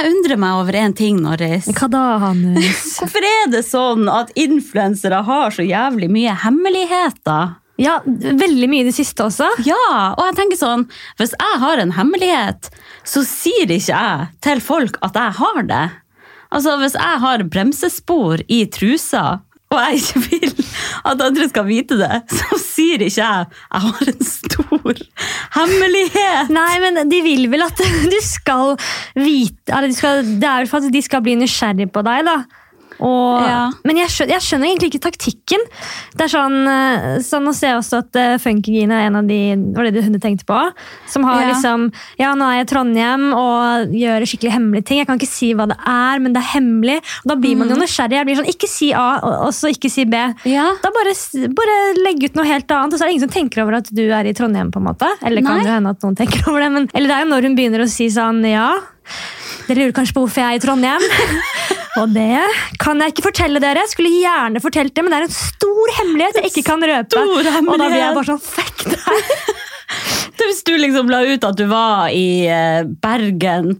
jeg undrer meg over en ting, Norris. Hva da, Hannes? Hvorfor er det sånn at influensere har så jævlig mye hemmeligheter? Ja, veldig mye i det siste også. Ja, og jeg tenker sånn, hvis jeg har en hemmelighet, så sier ikke jeg til folk at jeg har det. Altså, hvis jeg har bremsespor i trusa, og jeg ikke vil at andre skal vite det, så sier ikke jeg jeg har en stor hemmelighet. Nei, men de vil vel at du skal vite eller de skal, Det er vel for at de skal bli nysgjerrig på deg, da. Og, Ja. Men jeg skjønner, jeg skjønner egentlig ikke taktikken. Det er sånn, eh, sånn Nå ser jeg også at uh, Funkygine er en av de var det hun tenkte på, som har Ja. liksom Ja, nå er jeg i Trondheim og gjør skikkelig hemmelige ting. Jeg kan ikke si hva det er, men det er hemmelig. Og da blir man jo nysgjerrig. Jeg blir sånn, Ikke si A, og så ikke si B. Ja. Da bare, bare legg ut noe helt annet, og så er det ingen som tenker over at du er i Trondheim. på en måte. Eller kan Nei. det hende at noen tenker over det, men eller det er jo når hun begynner å si sånn ja. Dere lurer kanskje på hvorfor jeg er i Trondheim? Og det kan jeg ikke fortelle dere. Jeg skulle gjerne fortelt det, men det er en stor hemmelighet jeg ikke kan røpe. Stor Og da blir jeg bare sånn fuck deg. Hvis du liksom la ut at du var i eh, Bergen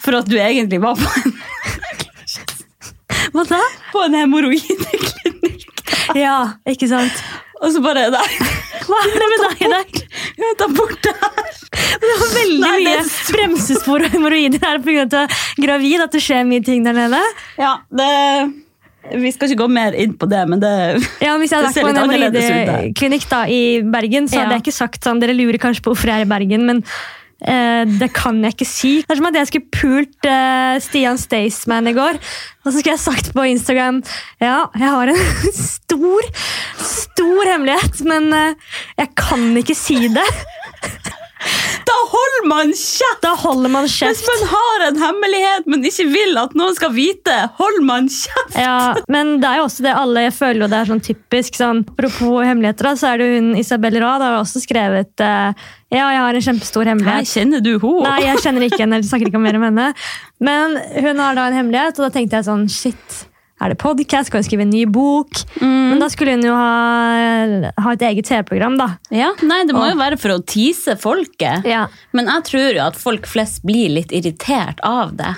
for at du egentlig var på en, Hva da? på en hemoroideklinikk, Ja, ikke sant? og så bare Nei, Hva er det med deg i dag? ta bort det her. Det var veldig Nei, mye bremsespor og hemoroider her pga. gravid. At det skjer mye ting der nede. Ja, det Vi skal ikke gå mer inn på det, men det Ja, Hvis jeg hadde vært på en der. hemoroideklinikk i Bergen, så hadde Ja. jeg ikke sagt sånn Dere lurer kanskje på hvorfor jeg er i Bergen, men eh, det kan jeg ikke si. Det er som at jeg skulle pult eh, Stian Staysman i går, og så skulle jeg sagt på Instagram Ja, jeg har en stor, stor hemmelighet, men eh, jeg kan ikke si det. Da holder man kjeft! Da holder man Hvis man har en hemmelighet, men ikke vil at noen skal vite, holder man kjeft! Ja, men det er jo også det alle jeg føler jo det er sånn typisk. Sånn, apropos hemmeligheter, da, så er det hun Isabel Rad har også skrevet eh, Ja, jeg har en kjempestor hemmelighet. Nei, kjenner du henne. Nei, jeg kjenner ikke henne, eller snakker ikke mer om henne. Men hun har da en hemmelighet, og da tenkte jeg sånn Shit, er det podcast? Skal hun skrive en ny bok? Men da skulle hun jo ha, ha et eget TV-program, da. Ja, nei, Det må Og- jo være for å tease folket. Ja. Men jeg tror jo at folk flest blir litt irritert av det.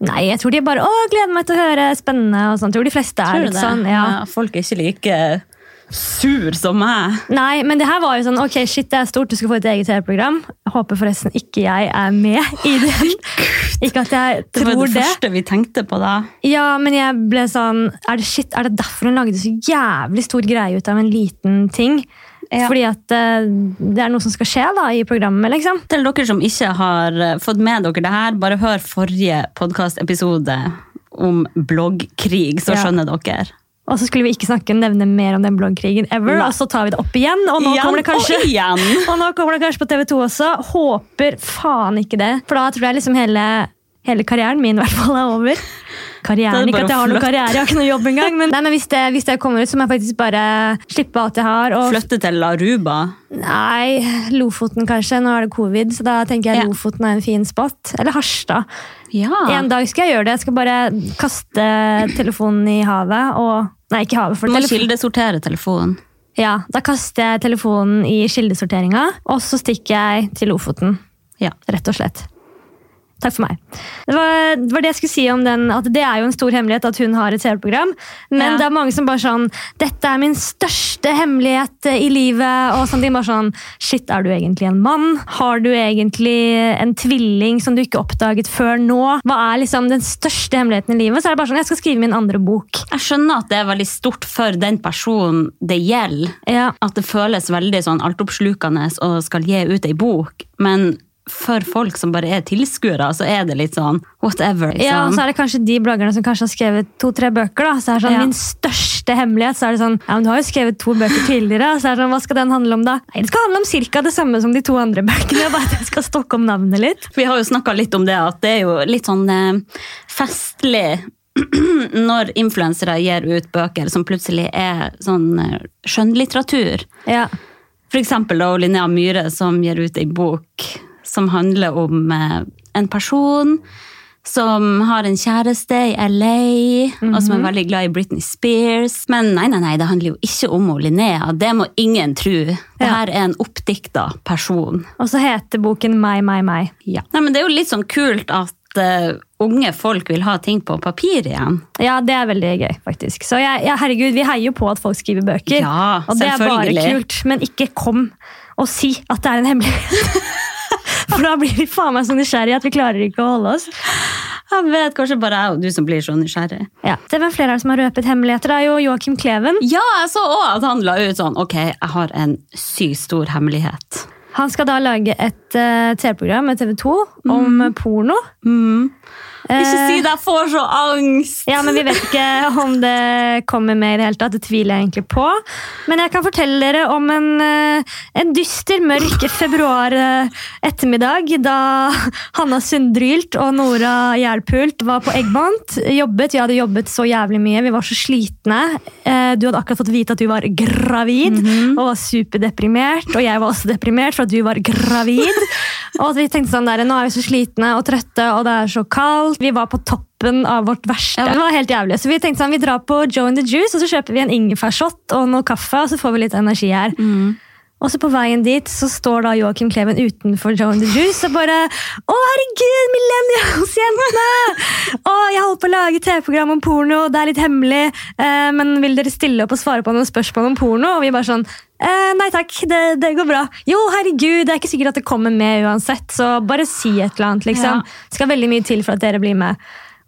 Nei, jeg tror de bare Å, gleder meg til å høre spennende og sånn. Tror de fleste er Tror du litt det? sånn. Ja. Folk er ikke like sur som meg. Nei, men det her var jo sånn Ok, shit, det er stort, du skal få et eget TV-program. Håper forresten ikke jeg er med i den. Ikke at jeg tror Det var det det. første vi tenkte på da. Ja, men jeg ble sånn Er det shit, er det derfor hun lagde så jævlig stor greie ut av en liten ting? Ja. Fordi at eh, det er noe som skal skje da i programmet, liksom. Til dere som ikke har eh, fått med dere det her, bare hør forrige podkastepisode om bloggkrig, så Ja. skjønner dere. Og så skulle vi ikke snakke nevne mer om den bloggkrigen ever, Nei. og så tar vi det opp igjen. Og nå Igjen kommer det kanskje og igjen. Og nå kommer det kanskje på TV2 også. Håper faen ikke det. For da tror jeg liksom hele, hele karrieren min i hvert fall er over. Karrieren, er ikke at jeg har noen karriere, jeg har ikke noe jobb engang. Men, nei, men hvis, det, hvis det kommer ut, så må jeg faktisk bare slippe alt jeg har. Og, Flytte til Laruba? nei, Lofoten kanskje. Nå er det covid, så da tenker jeg Ja. Lofoten er en fin spot. Eller Harstad. Ja. En dag skal jeg gjøre det. Jeg skal bare kaste telefonen i havet og Nei, ikke havet. For Du må kildesortere telefonen. ja, Da kaster jeg telefonen i kildesorteringa, og så stikker jeg til Lofoten. Ja. Rett og slett. Takk for meg. Det var, det var det jeg skulle si om den, at det er jo en stor hemmelighet at hun har et TV-program. Men Ja. det er mange som bare sånn Dette er min største hemmelighet i livet. Og sånn, de Bare sånn Shit, er du egentlig en mann? Har du egentlig en tvilling som du ikke oppdaget før nå? Hva er liksom den største hemmeligheten i livet? Så er det bare sånn Jeg skal skrive min andre bok. Jeg skjønner at det er veldig stort for den personen det gjelder. Ja. At det føles veldig sånn altoppslukende og skal gi ut ei bok. Men for folk som bare er tilskuere, så er det litt sånn whatever. Liksom. Ja, og så er det kanskje de bloggerne som kanskje har skrevet to-tre bøker. da, så er det sånn, Ja. Min største hemmelighet så er det sånn, ja, men Du har jo skrevet to bøker tidligere. så er det sånn, Hva skal den handle om, da? Nei, Det skal handle om cirka det samme som de to andre bøkene. bare at jeg skal stokke om navnet litt. Vi har jo snakka litt om det, at det er jo litt sånn eh, festlig når influensere gir ut bøker som plutselig er sånn eh, skjønnlitteratur. Ja. For eksempel da Linnea Myhre som gir ut ei bok som handler om eh, en person som har en kjæreste i LA, og som er veldig glad i Britney Spears. Men nei, nei, nei, det handler jo ikke om Linnea. Det må ingen tro. Det Ja. her er en oppdikta person. Og så heter boken Meg, meg, meg. Ja. Nei, men Det er jo litt sånn kult at eh, unge folk vil ha ting på papir igjen. Ja, det er veldig gøy, faktisk. Så jeg, ja, herregud, vi heier jo på at folk skriver bøker. Ja, og det er bare kult. Men ikke kom og si at det er en hemmelighet. For da blir vi faen meg så nysgjerrige at vi klarer ikke å holde oss. Jeg vet kanskje bare jeg og du som blir så nysgjerrig. Ja. Det vel flere som har røpet hemmeligheter. Det er jo Joakim Kleven. Ja, jeg så også at han la ut sånn Ok, jeg har en sykt stor hemmelighet. Han skal da lage et uh, TV-program med TV 2 om porno. Mm. Ikke Eh, si det, jeg får så angst! Ja, men Vi vet ikke om det kommer med i det hele tatt. Det tviler jeg egentlig på. Men jeg kan fortelle dere om en, eh, en dyster, mørk februar eh, ettermiddag da Hanna Sundrylt og Nora Gjerpult var på Eggmont. Jobbet, Vi hadde jobbet så jævlig mye, vi var så slitne. Eh, Du hadde akkurat fått vite at du var gravid og var superdeprimert. Og jeg var også deprimert for at du var gravid. Og at vi tenkte sånn der, Nå er vi så slitne og trøtte, og det er så kaldt. Vi var på toppen av vårt verste. Ja. Det var helt jævlig. Så vi tenkte sånn, vi drar på Joe and the Juice, og så kjøper vi en ingefærshot og noe kaffe, og så får vi litt energi her. Og så på veien dit så står da Joakim Kleven utenfor Joe and the Juice og bare Å, herregud, millennials-jentene! Å, jeg holder på å lage TV-program om porno, det er litt hemmelig, eh, men vil dere stille opp og svare på noen spørsmål om porno? Og vi bare sånn eh, Nei takk, det, det går bra. Jo, herregud, det er ikke sikkert at det kommer med uansett, så bare si et eller annet, liksom. Ja. Det skal veldig mye til for at dere blir med.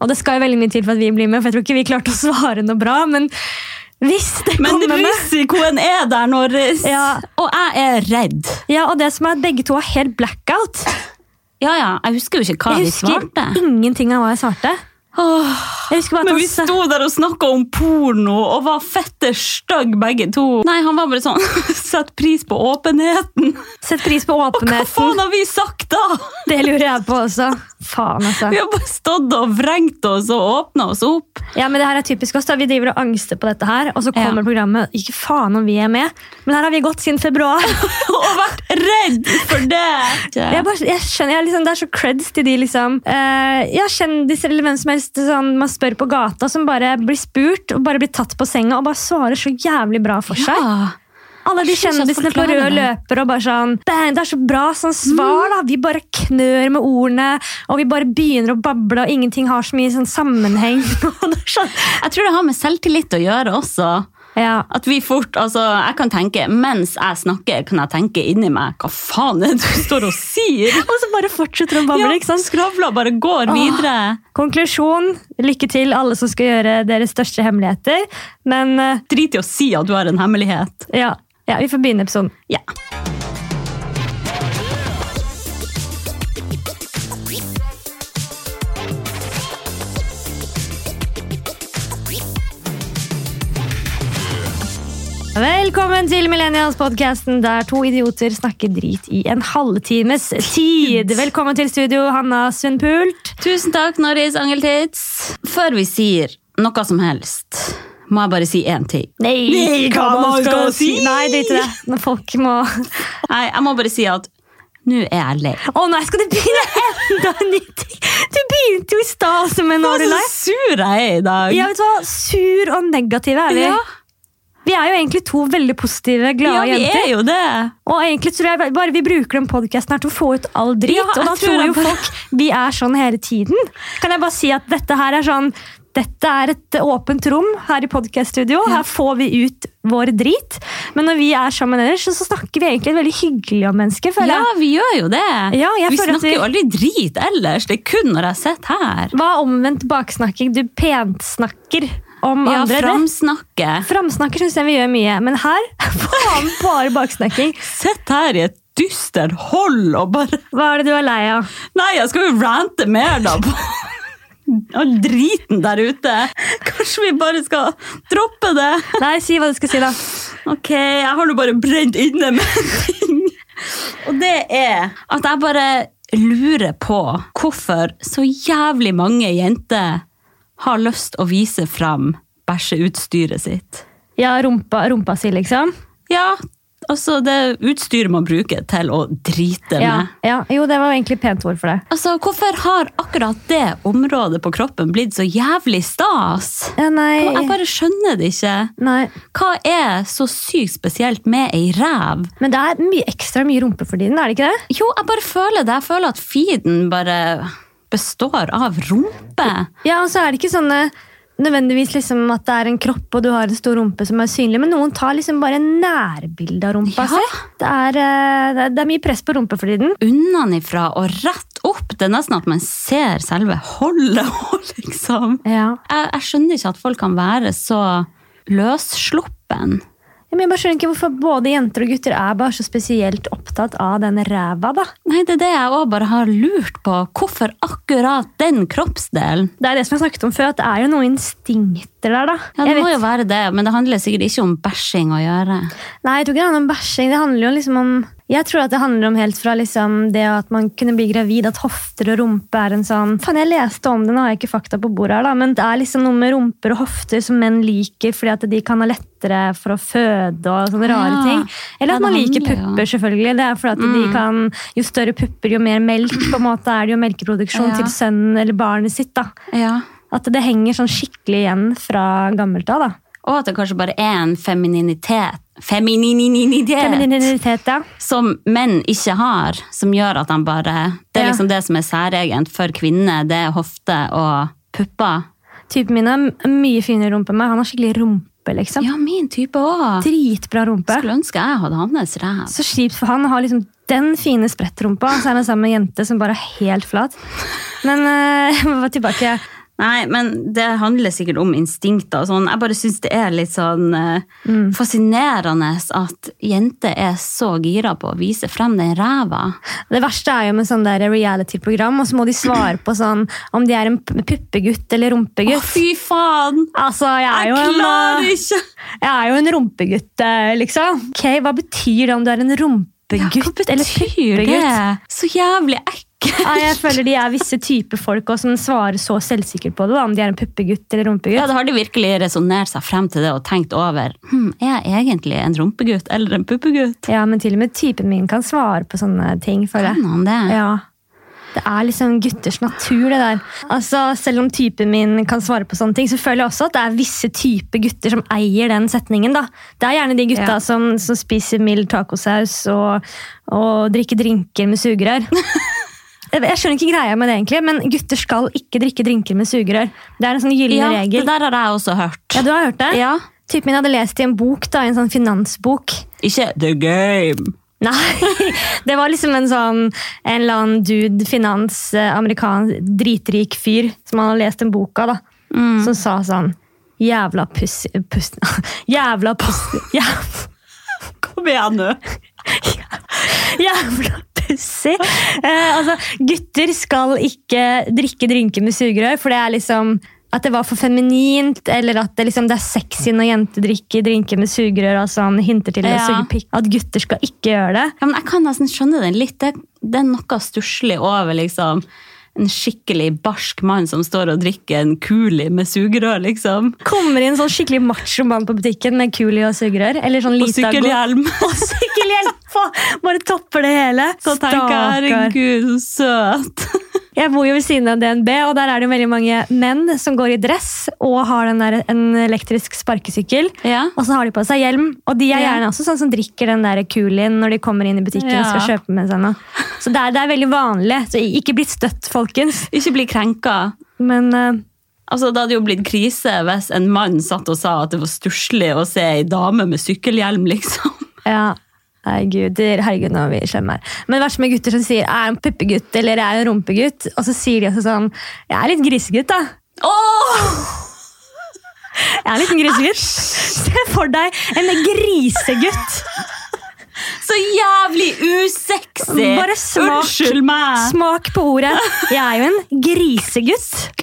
Og det skal jo veldig mye til for at vi blir med, for jeg tror ikke vi klarte å svare noe bra, men hvis det Men kommer med risikoen er der når Ja. Og jeg er redd. Ja, og det som er at begge to har helt blackout. Ja, ja, jeg husker jo ikke hva Jeg vi husker ingenting av hva jeg svarte. Åh, Jeg husker bare at men vi sto der og snakka om porno og var fette stygge begge to. Nei, han var bare sånn Sett pris på åpenheten. Sett pris på Og hva faen har vi sagt da? Det lurer jeg på også. Faen, altså. Vi har bare stått og vrengt oss og åpna oss opp. Ja, men det her er typisk oss. da. Vi driver og angster på dette her, og så kommer Ja. programmet. Ikke faen om vi er med, men her har vi gått siden februar. Og vært redd for det. Jeg, bare, jeg skjønner, jeg liksom, Det er så creds til de liksom, Jeg ja, kjendiser eller hvem som helst sånn, man spør på gata, som bare blir spurt og bare blir tatt på senga og bare svarer så jævlig bra for seg. Ja. Alle de kjendisene på rød løper og bare sånn «Bang, Det er så bra sånn svar, da! Vi bare knør med ordene, og vi bare begynner å bable, og ingenting har så mye sånn sammenheng. Sånn, Jeg tror det har med selvtillit å gjøre også. Ja. At vi fort, altså, jeg kan tenke, Mens jeg snakker, kan jeg tenke inni meg Hva faen er det du står og sier? Og så bare fortsetter å bable. Ja, ikke sant? Skravla bare går videre. Konklusjon lykke til, alle som skal gjøre deres største hemmeligheter. Men uh, Drit i å si at du har en hemmelighet. ja, ja vi får begynne episoden. Ja. Velkommen til Millennials-podcasten der to idioter snakker drit i en halvtimes tid. Velkommen til studio, Hanna Sundpult. Tusen takk, Norris Angeltids. Før vi sier noe som helst, må jeg bare si én ting. Nei, hva man skal si? Nei, drit i det. Når folk må Nei, jeg må bare si at nå er jeg lei. Å nei, skal du begynne enda en ny ting? Du begynte jo i stad som en Nå er du Så sur jeg er i dag. Ja, vet du hva? Sur og negativ er vi. Ja. Vi er jo egentlig to veldig positive, glade Ja, vi jenter. er jo det. Og egentlig tror jeg bare vi bruker den podcasten her til å få ut all drit. Ja, og da tror jo folk vi er sånn hele tiden. Kan jeg bare si at dette her er sånn dette er et åpent rom her i podcaststudio. Her får vi ut vår drit. Men når vi er sammen ellers, så snakker vi egentlig veldig hyggelig om mennesker. Ja, vi gjør jo det. Ja, vi snakker vi- jo aldri drit ellers. Det er kun når jeg sitter her. Hva er omvendt baksnakking? Du pensnakker om Ja, andre. Ja, framsnakke. Framsnakker syns jeg vi gjør mye, men her faen bare baksnakking. Sett her i et dystert hold og bare Hva er det du er lei av? Nei, jeg skal jo rante mer, da. All driten der ute. Kanskje vi bare skal droppe det? Nei, si hva du skal si, da. Ok, jeg har nå bare brent inne med en ting. Og det er at jeg bare lurer på hvorfor så jævlig mange jenter har lyst å vise fram bæsjeutstyret sitt. Ja, rumpa, rumpa si, liksom. Ja, altså det utstyret man bruker til å drite Ja, med. ja, jo, det var egentlig pent ord for det. Altså, Hvorfor har akkurat det området på kroppen blitt så jævlig stas? Ja, nei, Jeg bare skjønner det ikke. nei. Hva er så sykt spesielt med ei ræv? Men det er mye ekstra mye rumpe for tiden, er det ikke det? Jo, jeg bare føler det. Jeg føler at feeden bare består av rumpe. Ja, og så er det ikke sånne nødvendigvis liksom at det er en kropp og du har en stor rumpe som er synlig, men noen tar liksom bare nærbilde av rumpa Ja. si. Det er, eh, det er- er mye press på rumpa for tiden. Unnanifra og rett opp. Det er nesten at man ser selve holdet òg, liksom. Ja. Jeg, jeg skjønner ikke at folk kan være så løssluppen. Men jeg bare skjønner ikke hvorfor både jenter og gutter er bare så spesielt opptatt av den ræva. da. Nei, det er det jeg òg bare har lurt på. Hvorfor akkurat den kroppsdelen? Det er det som jeg snakket om før, at det er jo noen instinkter der. da. Ja, Jeg Det må vet- jo være det, men det handler sikkert ikke om bæsjing å gjøre. Nei, jeg tror ikke det handler om bæsjing. Det handler jo liksom om Jeg tror at det handler om helt fra liksom det at man kunne bli gravid, at hofter og rumpe er en sånn Faen, jeg leste om det, nå har jeg ikke fakta på bordet her, da, men det er liksom noe med rumper og hofter som menn liker fordi at de kan ha lettere for å føde og sånne rare Ja. ting. Eller at man liker pupper, selvfølgelig. Det er fordi at de Mm. kan Jo større pupper, jo mer melk på en måte er det jo melkeproduksjon Ja. til sønnen eller barnet sitt. da. Ja. At det henger sånn skikkelig igjen fra gammelt av. da. Og at det kanskje bare er en femininitet, femininitet Femininitet, ja. som menn ikke har, som gjør at de bare Det er liksom det som er særegent for kvinner. Det er hofte og pupper. Typen min har mye finere rumpe enn meg. Han har skikkelig rumpe, liksom. Ja, min type òg. Dritbra rumpe. Skulle ønske jeg hadde hans ræv. Så kjipt for han har liksom den fine sprettrumpa, så er han sammen med en jente som bare er helt flat. Men uh, tilbake. Nei, men det handler sikkert om instinkter og sånn. Jeg bare syns det er litt sånn eh, Mm. fascinerende at jenter er så gira på å vise frem den ræva. Det verste er jo med sånn reality-program, og så må de svare på sånn om de er en puppegutt eller rumpegutt. Å, fy faen! Altså, jeg er jo en, klarer en, ikke! jeg er jo en rumpegutt, eh, liksom. Ok, Hva betyr det om du er en rumpegutt eller puppegutt? det? Så jævlig ekkelt. Ja, jeg føler de er visse typer folk også, som svarer så selvsikkert på det, da, om de er en puppegutt eller rumpegutt. Ja, da har de virkelig resonnert seg frem til det og tenkt over hm, Er jeg egentlig en rumpegutt eller en puppegutt? Ja, men til og med typen min kan svare på sånne ting. For. Kan han det? Ja. Det er liksom gutters natur, det der. Altså, Selv om typen min kan svare på sånne ting, så føler jeg også at det er visse typer gutter som eier den setningen. da. Det er gjerne de gutta Ja. som, som spiser mild tacosaus og, og drikker drinker med sugerør. Jeg skjønner ikke greia med det, egentlig, men gutter skal ikke drikke drinker med sugerør. Det er en sånn gyllen Ja, det der har jeg også hørt. Ja, du har hørt det? Ja. Typen min hadde lest i en bok, da, en sånn finansbok. Ikke The Game. Nei, det var liksom en sånn en eller annen dude, finans, amerikansk, dritrik fyr, som han hadde lest en bok av, da. Mm. Som sa sånn Jævla puss... puss, Jævla puss... jævla, Kom igjen nå. Jævla pussig! Eh, altså, gutter skal ikke drikke drinker med sugerør, for det er liksom at det var for feminint, eller at det, liksom, det er sexy når jenter drikker drinker med sugerør. altså han hinter til å Ja. suge pikk. At gutter skal ikke gjøre det. Ja, men jeg kan nesten skjønne den litt. Det, det er noe stusslig over liksom en skikkelig barsk mann som står og drikker en Cooley med sugerør, liksom. Kommer inn sånn skikkelig macho mann på butikken med kuli og sugerør. Eller sånn Og lita go- sykkelhjelm. Og sykkelhjelm! Bare topper det hele. Så tenker jeg, herregud, så søt. Jeg bor jo ved siden av DNB, og der er det jo veldig mange menn som går i dress og har den der, en elektrisk sparkesykkel. Ja. Og så har de på seg hjelm. Og de er gjerne også sånn som drikker den der Coolien når de kommer inn i butikken og skal kjøpe med seg noe. Så det er, det er veldig vanlig. Så ikke bli støtt, folkens. Ikke bli krenka. Men Uh, Altså, Det hadde jo blitt krise hvis en mann satt og sa at det var stusslig å se ei dame med sykkelhjelm, liksom. Ja. Nei, gud, herregud, nå er vi slemme her. Men det verste med gutter som sier 'jeg er en puppegutt' eller 'jeg er en rumpegutt', og så sier de også sånn 'jeg er litt grisegutt', da. Oh! Jeg er en liten grisegutt. Se for deg en grisegutt. Så jævlig usexy! Bare smak. Unnskyld meg! Smak på ordet. Jeg er jo en grisegutt.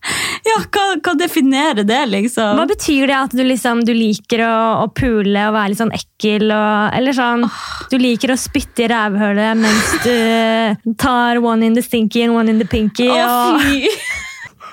Ja, hva, hva definerer det, liksom? Hva betyr det at du liksom du liker å, å pule og være litt sånn ekkel? Og, eller sånn Du liker å spytte i rævhølet mens du tar one in the stinky and one in the pinky. Å, fy!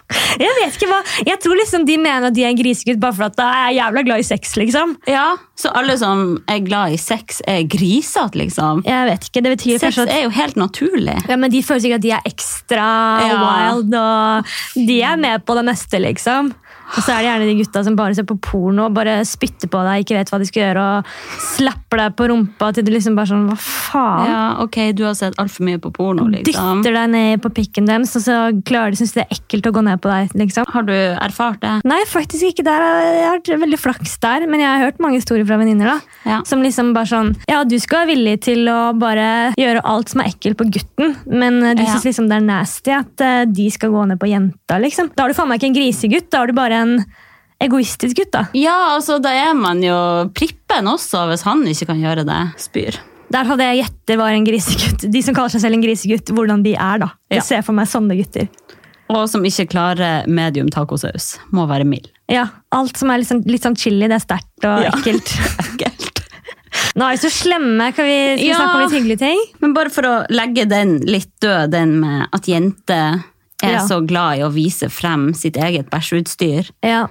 Jeg vet ikke hva, jeg tror liksom de mener at de er en grisegutt bare for at jeg er jævla glad i sex. liksom. Ja, Så alle som er glad i sex, er grisete, liksom? Jeg vet ikke, det betyr Sex at... er jo helt naturlig. Ja, men De føler sikkert at de er ekstra Ja. wild, og de er med på det meste, liksom. Og så er det gjerne de gutta som bare ser på porno og bare spytter på deg, ikke vet hva de skal gjøre, og slapper deg på rumpa til du liksom bare sånn Hva faen? Ja, ok, du har sett altfor mye på porno, liksom. Dytter deg ned på pikken deres, og så klarer de synes det er ekkelt å gå ned på deg. liksom. Har du erfart det? Nei, faktisk ikke der. Jeg har hatt veldig flaks der, men jeg har hørt mange historier fra venninner. da. Ja. Som liksom bare sånn Ja, du skal være villig til å bare gjøre alt som er ekkelt på gutten, men du Ja. synes liksom det er nasty at eh, de skal gå ned på jenta, liksom. Da har du faen meg ikke en grisegutt, da har du bare en egoistisk gutt, da. Ja, altså, da er man jo prippen også, hvis han ikke kan gjøre det. Spyr. Der hadde jeg gjetter var en grisegutt. De som kaller seg selv en grisegutt, hvordan de er, da. Jeg Ja. ser for meg sånne gutter. Og som ikke klarer medium tacosaus. Må være mild. Ja, Alt som er litt sånn, litt sånn chili, det er sterkt og Ja. ekkelt. Ekkelt. Nå er vi så slemme. Kan vi, skal vi Ja. snakke om litt hyggelige ting? Men bare for å legge den litt død, den med at jenter er Ja. så glad i å vise frem sitt eget bæsjeutstyr. Ja.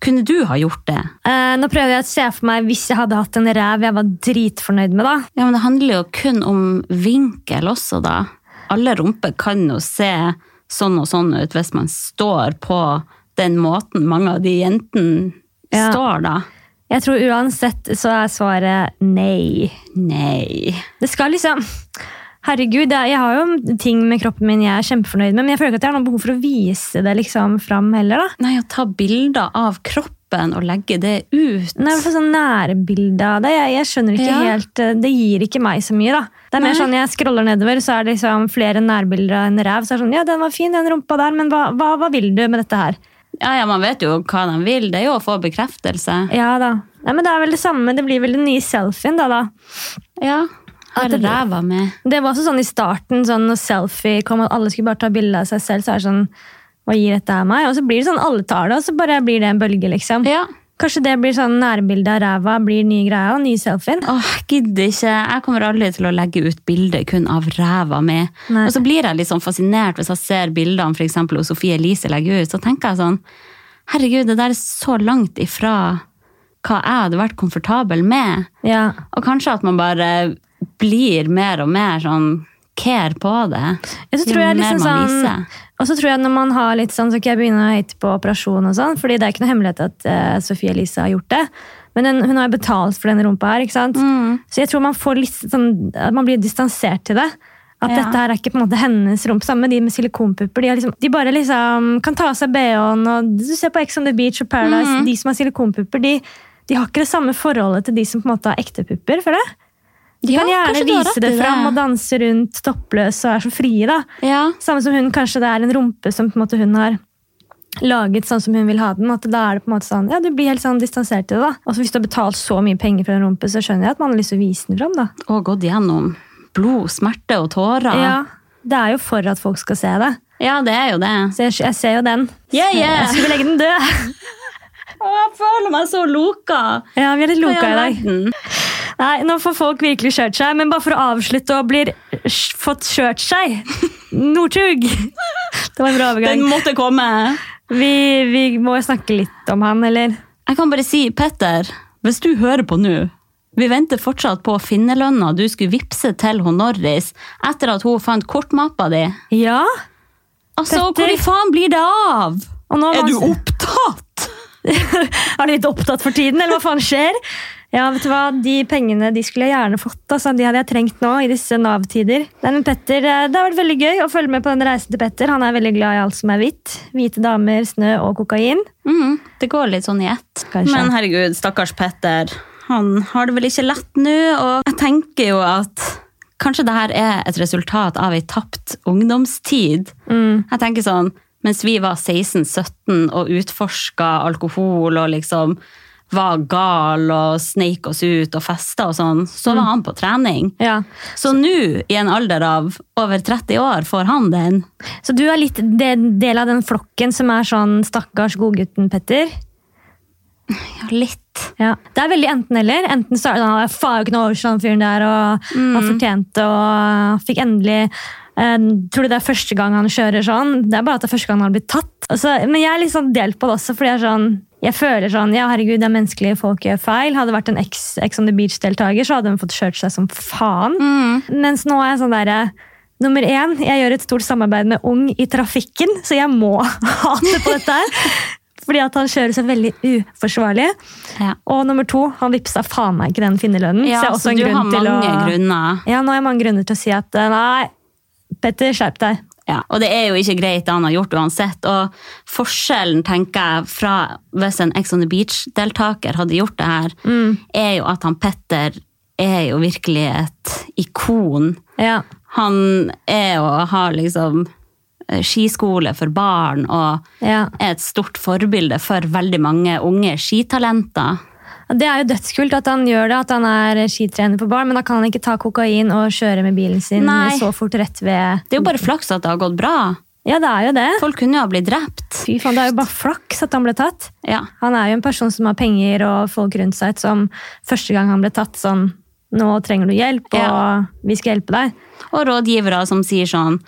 Kunne du ha gjort det? Eh, nå prøver jeg å se for meg hvis jeg hadde hatt en ræv jeg var dritfornøyd med. da. Ja, men Det handler jo kun om vinkel også, da. Alle rumper kan jo se sånn og sånn ut hvis man står på den måten mange av de jentene Ja. står, da. Jeg tror uansett så er svaret nei. Nei. Det skal liksom Herregud, jeg, jeg har jo ting med kroppen min jeg er kjempefornøyd med, men jeg føler ikke at jeg har noe behov for å vise det liksom fram heller. da. Nei, å ta bilder av kroppen og legge det ut. Nei, for sånn nærbilde av det. Jeg, jeg skjønner ikke Ja. helt, eh, Det gir ikke meg så mye. da. Det er mer Nei. sånn, Jeg scroller nedover, så er det liksom flere nærbilder av en ræv. Så er det sånn, ja, den var fin, den rumpa der, men hva, hva, hva vil du med dette her? Ja, ja, Man vet jo hva de vil. Det er jo å få bekreftelse. Ja da. Nei, men Det er vel det samme. Det blir vel den nye selfien, da. da. Ja. Har At det- ræva med. Det var også sånn i starten, sånn når selfie kom, at alle skulle bare ta bilde av seg selv. Så er det sånn, hva gir dette av meg? Og så blir det sånn, alle tar det, og så bare blir det en bølge, liksom. Ja. Kanskje det blir sånn nærbilde av ræva, blir nye greia, og nye selfien. Åh, jeg gidder ikke. Jeg kommer aldri til å legge ut bilde kun av ræva mi. Og så blir jeg litt sånn fascinert hvis jeg ser bildene for eksempel, og Sofie Elise legger ut. Så tenker jeg sånn Herregud, det der er så langt ifra hva jeg hadde vært komfortabel med. Ja. Og kanskje at man bare blir mer og mer sånn care på det. Jo tror jeg mer liksom sånn, og så tror jeg når man har litt sånn, så kan jeg begynne å hate på operasjon og sånn, fordi det er ikke noe hemmelighet at uh, Sofie Elise har gjort det. Men den, hun har jo betalt for denne rumpa her, ikke sant? Mm. Så jeg tror man får litt sånn, at man blir distansert til det. At Ja. dette her er ikke på en måte hennes rump. Sammen med de med silikonpupper. De, liksom, de bare liksom kan ta av seg BH-en, og du ser på Ex on the Beach og Paradise, Mm. de som har silikonpupper, de, de har ikke det samme forholdet til de som på en måte har ekte pupper, for jeg. De Ja, kan gjerne vise det fram det. og danse rundt toppløs og er så frie, da. Ja. Samme som hun, kanskje det er en rumpe som på en måte hun har laget sånn som hun vil ha den. At da er det på en måte sånn, ja, Du blir helt sånn distansert til det. da. Og Hvis du har betalt så mye penger for en rumpe, så skjønner jeg at man har lyst til å vise den fram. da. Og gått gjennom blod, smerte og tårer. Ja, Det er jo for at folk skal se det. Ja, det er jo det. Så jeg, jeg ser jo den. Yeah, yeah. Jeg skulle legge den død. Å, jeg føler meg så loka. Ja, Vi er litt loka i dag. Nei, Nå får folk virkelig kjørt seg, men bare for å avslutte og blir fått kjørt seg Northug! Det var en bra Den måtte komme. Vi, vi må snakke litt om han, eller? Jeg kan bare si, Petter, hvis du hører på nå Vi venter fortsatt på finnerlønna du skulle vippse til hun Norris etter at hun fant kortmappa di. Ja? Altså, Petter. hvor i faen blir det av? Er du opptatt? Er du litt opptatt for tiden, eller hva faen skjer? Ja, vet du hva? De pengene de skulle jeg gjerne fått. Altså. De hadde jeg trengt nå i disse Nav-tider. Petter, eh, Det har vært veldig gøy å følge med på den reisen til Petter. Han er veldig glad i alt som er hvitt. Hvite damer, snø og kokain. Mm, det går litt sånn i ett. Kanskje. Men herregud, stakkars Petter. Han har det vel ikke lett nå, og jeg tenker jo at kanskje det her er et resultat av ei tapt ungdomstid. Mm. Jeg tenker sånn, mens vi var 16-17 og utforska alkohol og liksom var gal og sneik oss ut og festa og sånn, så var han på trening. Ja. Så nå, i en alder av over 30 år, får han den. Så du er litt del del av den flokken som er sånn stakkars godgutten Petter? Ja, litt. Ja. Det er veldig enten-eller. Enten så er det sånn, faen ikke noe over sånn fyren der, og han fortjente og fikk endelig Eh, tror du det er første gang han kjører sånn? Det er bare at det er første gang han har blitt tatt. Altså, men jeg er litt sånn delt på det også, fordi jeg er sånn jeg føler sånn, ja herregud, det er menneskelige folk gjør feil. Hadde vært en Ex, Ex on the Beach-deltaker, så hadde hun fått kjørt seg som faen. Mens nå er jeg sånn derre Nummer én, jeg gjør et stort samarbeid med Ung i trafikken, så jeg må hate på dette her. Fordi at han kjører så veldig uforsvarlig. Ja. Og nummer to, han vippsa faen meg ikke den finnerlønnen. Ja, så så en du har mange å... grunner. Ja, nå har jeg mange grunner til å si at eh, nei, Petter, skjerp deg. Ja, og det er jo ikke greit det han har gjort uansett. Og forskjellen, tenker jeg, fra hvis en Ex on the Beach-deltaker hadde gjort det her, er jo at han Petter er jo virkelig et ikon. Ja. Han er jo har liksom eh, skiskole for barn og Ja. er et stort forbilde for veldig mange unge skitalenter. Det er jo dødskult at han gjør det, at han er skitrener for barn, men da kan han ikke ta kokain og kjøre med bilen sin Nei. så fort rett ved Det er jo bare flaks at det har gått bra. Ja, det er jo det. Folk kunne jo ha blitt drept. Fy faen, det er jo bare flaks at han ble tatt. Ja. Han er jo en person som har penger og folk rundt seg som første gang han ble tatt sånn Nå trenger du hjelp, og Ja. vi skal hjelpe deg. Og rådgivere som sier sånn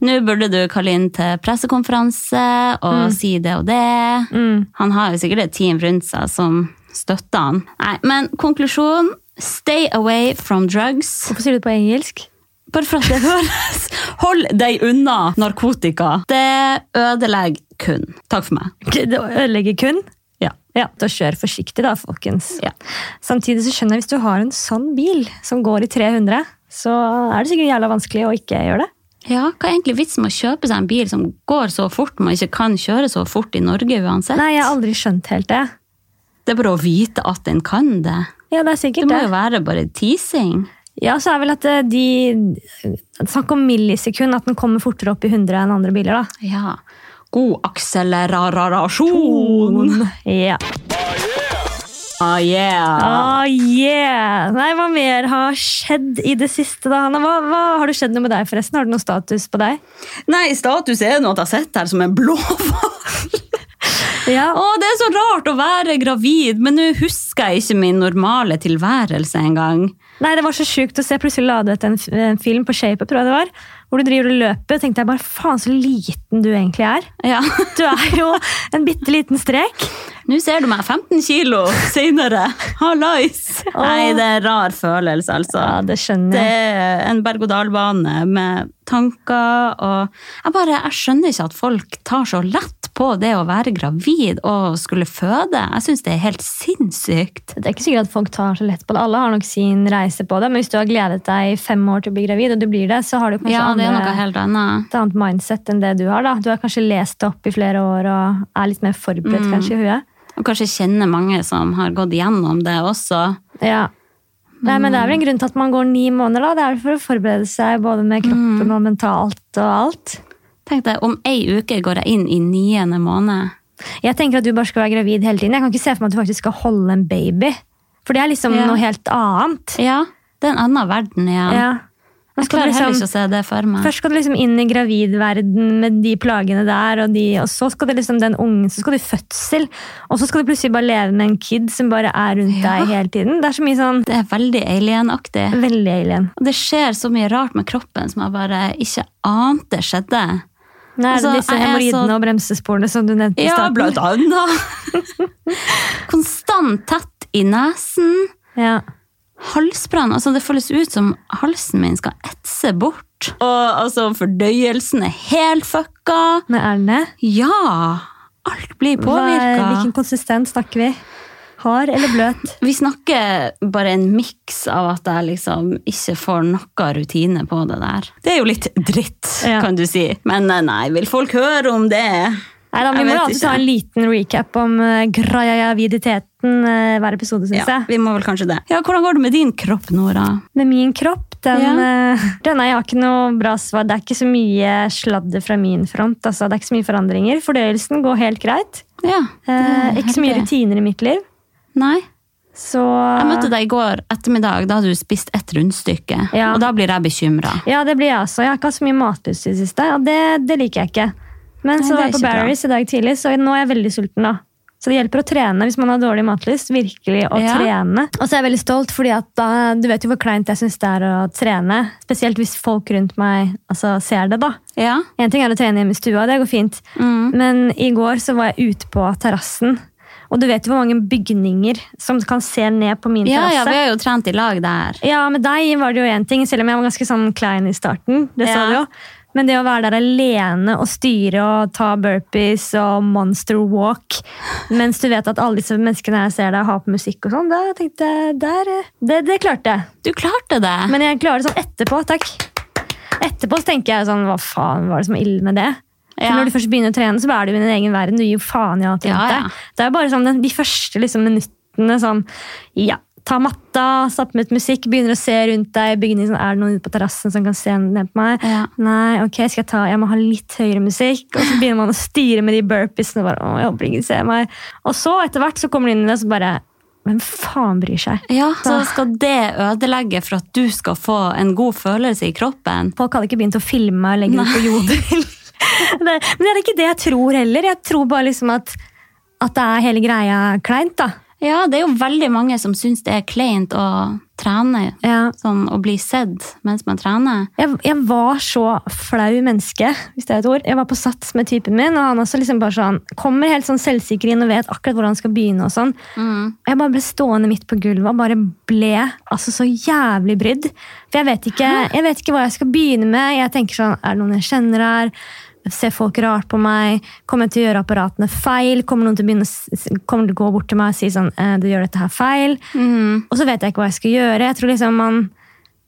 Nå burde du kalle inn til pressekonferanse og si det og det. Mm. Han har jo sikkert et team rundt seg som støtter han. Nei, men konklusjon stay away from drugs. Hvorfor sier du det på engelsk? Bare for at det høres Hold deg unna narkotika. Det ødelegger kun. Takk for meg. Det ødelegger kun? Ja. Ja, da kjør forsiktig da, folkens. Ja. Samtidig så skjønner jeg hvis du har en sånn bil som går i 300, så er det sikkert jævla vanskelig å ikke gjøre det. Ja, Hva er egentlig vitsen med å kjøpe seg en bil som går så fort man ikke kan kjøre så fort i Norge uansett? Nei, jeg har aldri skjønt helt det. Det er bare å vite at den kan det. Ja, det er sikkert Det Det må jo være bare teasing. Ja, så er vel at eh, de Snakk om millisekund, at den kommer fortere opp i 100 enn andre biler, da. Ja. God akselerasjon. Ja. Ah, yeah. Ah, yeah! Nei, hva mer har skjedd i det siste, da? Hanna? Hva, hva Har det skjedd noe med deg, forresten? Har du noe status på deg? Nei, status er noe at jeg sitter her som en blåhval. Ja. Å, det er så rart å være gravid, men nå husker jeg ikke min normale tilværelse engang. Nei, det var så sjukt å se. Plutselig la du ut en, en film på ShapeUp, tror jeg det var, hvor du driver og løper. Og tenkte jeg bare, faen så liten du egentlig er. Ja. Du er jo en bitte liten strek. Nå ser du meg 15 kilo senere. Hallais! Nei, det er en rar følelse, altså. Ja, det skjønner jeg. Det er en berg-og-dal-bane med tanker og jeg, bare, jeg skjønner ikke at folk tar så lett på det å være gravid og skulle føde. Jeg syns det er helt sinnssykt. Det er ikke sikkert at folk tar så lett på det. Alle har nok sin reise på det. Men hvis du har gledet deg i fem år til å bli gravid, og du blir det, så har du kanskje Ja, andre, et annet mindset enn det du har. da. Du har kanskje lest det opp i flere år og er litt mer forberedt Mm. kanskje i huet. Og kanskje kjenner mange som har gått gjennom det også. Ja. Nei, men Det er vel en grunn til at man går ni måneder. da. Det er vel for å forberede seg både med kroppen Mm. og mentalt og alt. Tenk deg, Om ei uke går jeg inn i niende måned. Jeg tenker at du bare skal være gravid hele tiden. Jeg kan ikke se for meg at du faktisk skal holde en baby. For det er liksom Ja. noe helt annet. Ja, det er en annen verden igjen. Ja. Jeg klarer liksom, heller ikke å se det for meg. Først skal du liksom inn i gravidverden med de plagene der, og, de, og så skal du liksom den ungen, så skal du fødsel, og så skal du plutselig bare leve med en kid som bare er rundt Ja. deg hele tiden. Det er så mye sånn Det er veldig alienaktig. veldig alien. Og det skjer så mye rart med kroppen som jeg bare ikke ante skjedde. Nei, Altså, det disse hemoroidene så- og bremsesporene som du nevnte i Ja, starten. blant annet. Konstant tett i nesen. Ja. Halsbrann. Altså, det føles ut som halsen min skal etse bort. Og altså, fordøyelsen er helt fucka. Med ærene. Ja! Alt blir påvirka. Hvilken konsistens snakker vi? Hard eller bløt? Vi snakker bare en miks av at jeg liksom ikke får noe rutine på det der. Det er jo litt dritt, Ja. kan du si. Men eh, nei, vil folk høre om det? Nei, da, Vi må jo alltid ta en liten recap om uh, graviditeten eh, hver episode, syns Ja, jeg. vi må vel kanskje det. Ja, Hvordan går det med din kropp, Nora? Med min kropp, den, Ja. eh, den er, Jeg har ikke noe bra svar. Det er ikke så mye sladder fra min front. Altså, det er ikke så mye forandringer. Fordøyelsen går helt greit. Ja, Eh, ikke så mye rutiner i mitt liv. Nei. Så Jeg møtte deg i går ettermiddag, da hadde du spist ett rundstykke. Ja. Og da blir jeg bekymra. Ja, det blir jeg også. Jeg har ikke hatt så mye matlyst i det siste, og det, det liker jeg ikke. Men så var jeg på. Barry's i dag tidlig, så nå er jeg veldig sulten. da. Så det hjelper å trene hvis man har dårlig matlyst. virkelig å Ja. trene. Og så er jeg veldig stolt, fordi da, du vet jo hvor kleint jeg syns det er å trene. Spesielt hvis folk rundt meg altså, ser det. da. Ja. En ting er å trene hjemme i stua, det går fint. Mm. Men i går så var jeg ute på terrassen. Og du vet jo hvor mange bygninger som kan se ned på min Ja, ja, vi har jo trent i lag der. Ja, med deg var det jo én ting, selv om jeg var ganske sånn klein i starten. det sa du jo. Men det å være der alene og styre og ta burpees og monster walk, mens du vet at alle disse menneskene jeg ser deg har på musikk og sånn, da tenkte jeg der, det, det klarte jeg. Du klarte det. Men jeg klarer det sånn etterpå, takk. Etterpå så tenker jeg sånn, hva faen var det som var ille med det? Ja. Når du først begynner å trene, så er du i din egen verden. Du gir jo faen i alt rundt Ja, ja. deg. Det er bare sånn de første liksom, minuttene sånn Ja, ta matta, satt med ut musikk, begynner å se rundt deg. Begynner, sånn, Er det noen ute på terrassen som kan se ned på meg? Ja. Nei, ok, skal jeg ta Jeg må ha litt høyere musikk. Og så begynner man å styre med de burpeesene. og Bare, å, jeg håper ingen ser meg. Og så, etter hvert, så kommer de inn i det, så bare Hvem faen bryr seg? Ja, så skal det ødelegge for at du skal få en god følelse i kroppen. Folk hadde ikke begynt å filme og legge det på jodel. det, men det er ikke det jeg tror heller. Jeg tror bare liksom at, at det er hele greia kleint. da. Ja, det er jo veldig mange som syns det er kleint å trene. Ja. Sånn å bli sett mens man trener. Jeg, jeg var så flau menneske, hvis det er et ord. Jeg var på sats med typen min, og han også liksom bare sånn, kommer helt sånn selvsikker inn og vet akkurat hvor han skal begynne. og sånn. Mm. Jeg bare ble stående midt på gulvet og bare ble altså så jævlig brydd. For jeg vet, ikke, jeg vet ikke hva jeg skal begynne med. Jeg tenker sånn, Er det noen jeg kjenner her? Ser folk rart på meg? Kommer jeg til å gjøre apparatene feil? Kommer noen til å, begynne, kommer til å gå bort til meg og si sånn, eh, du gjør dette her feil? Mm. Og så vet jeg ikke hva jeg skal gjøre. Jeg tror liksom man,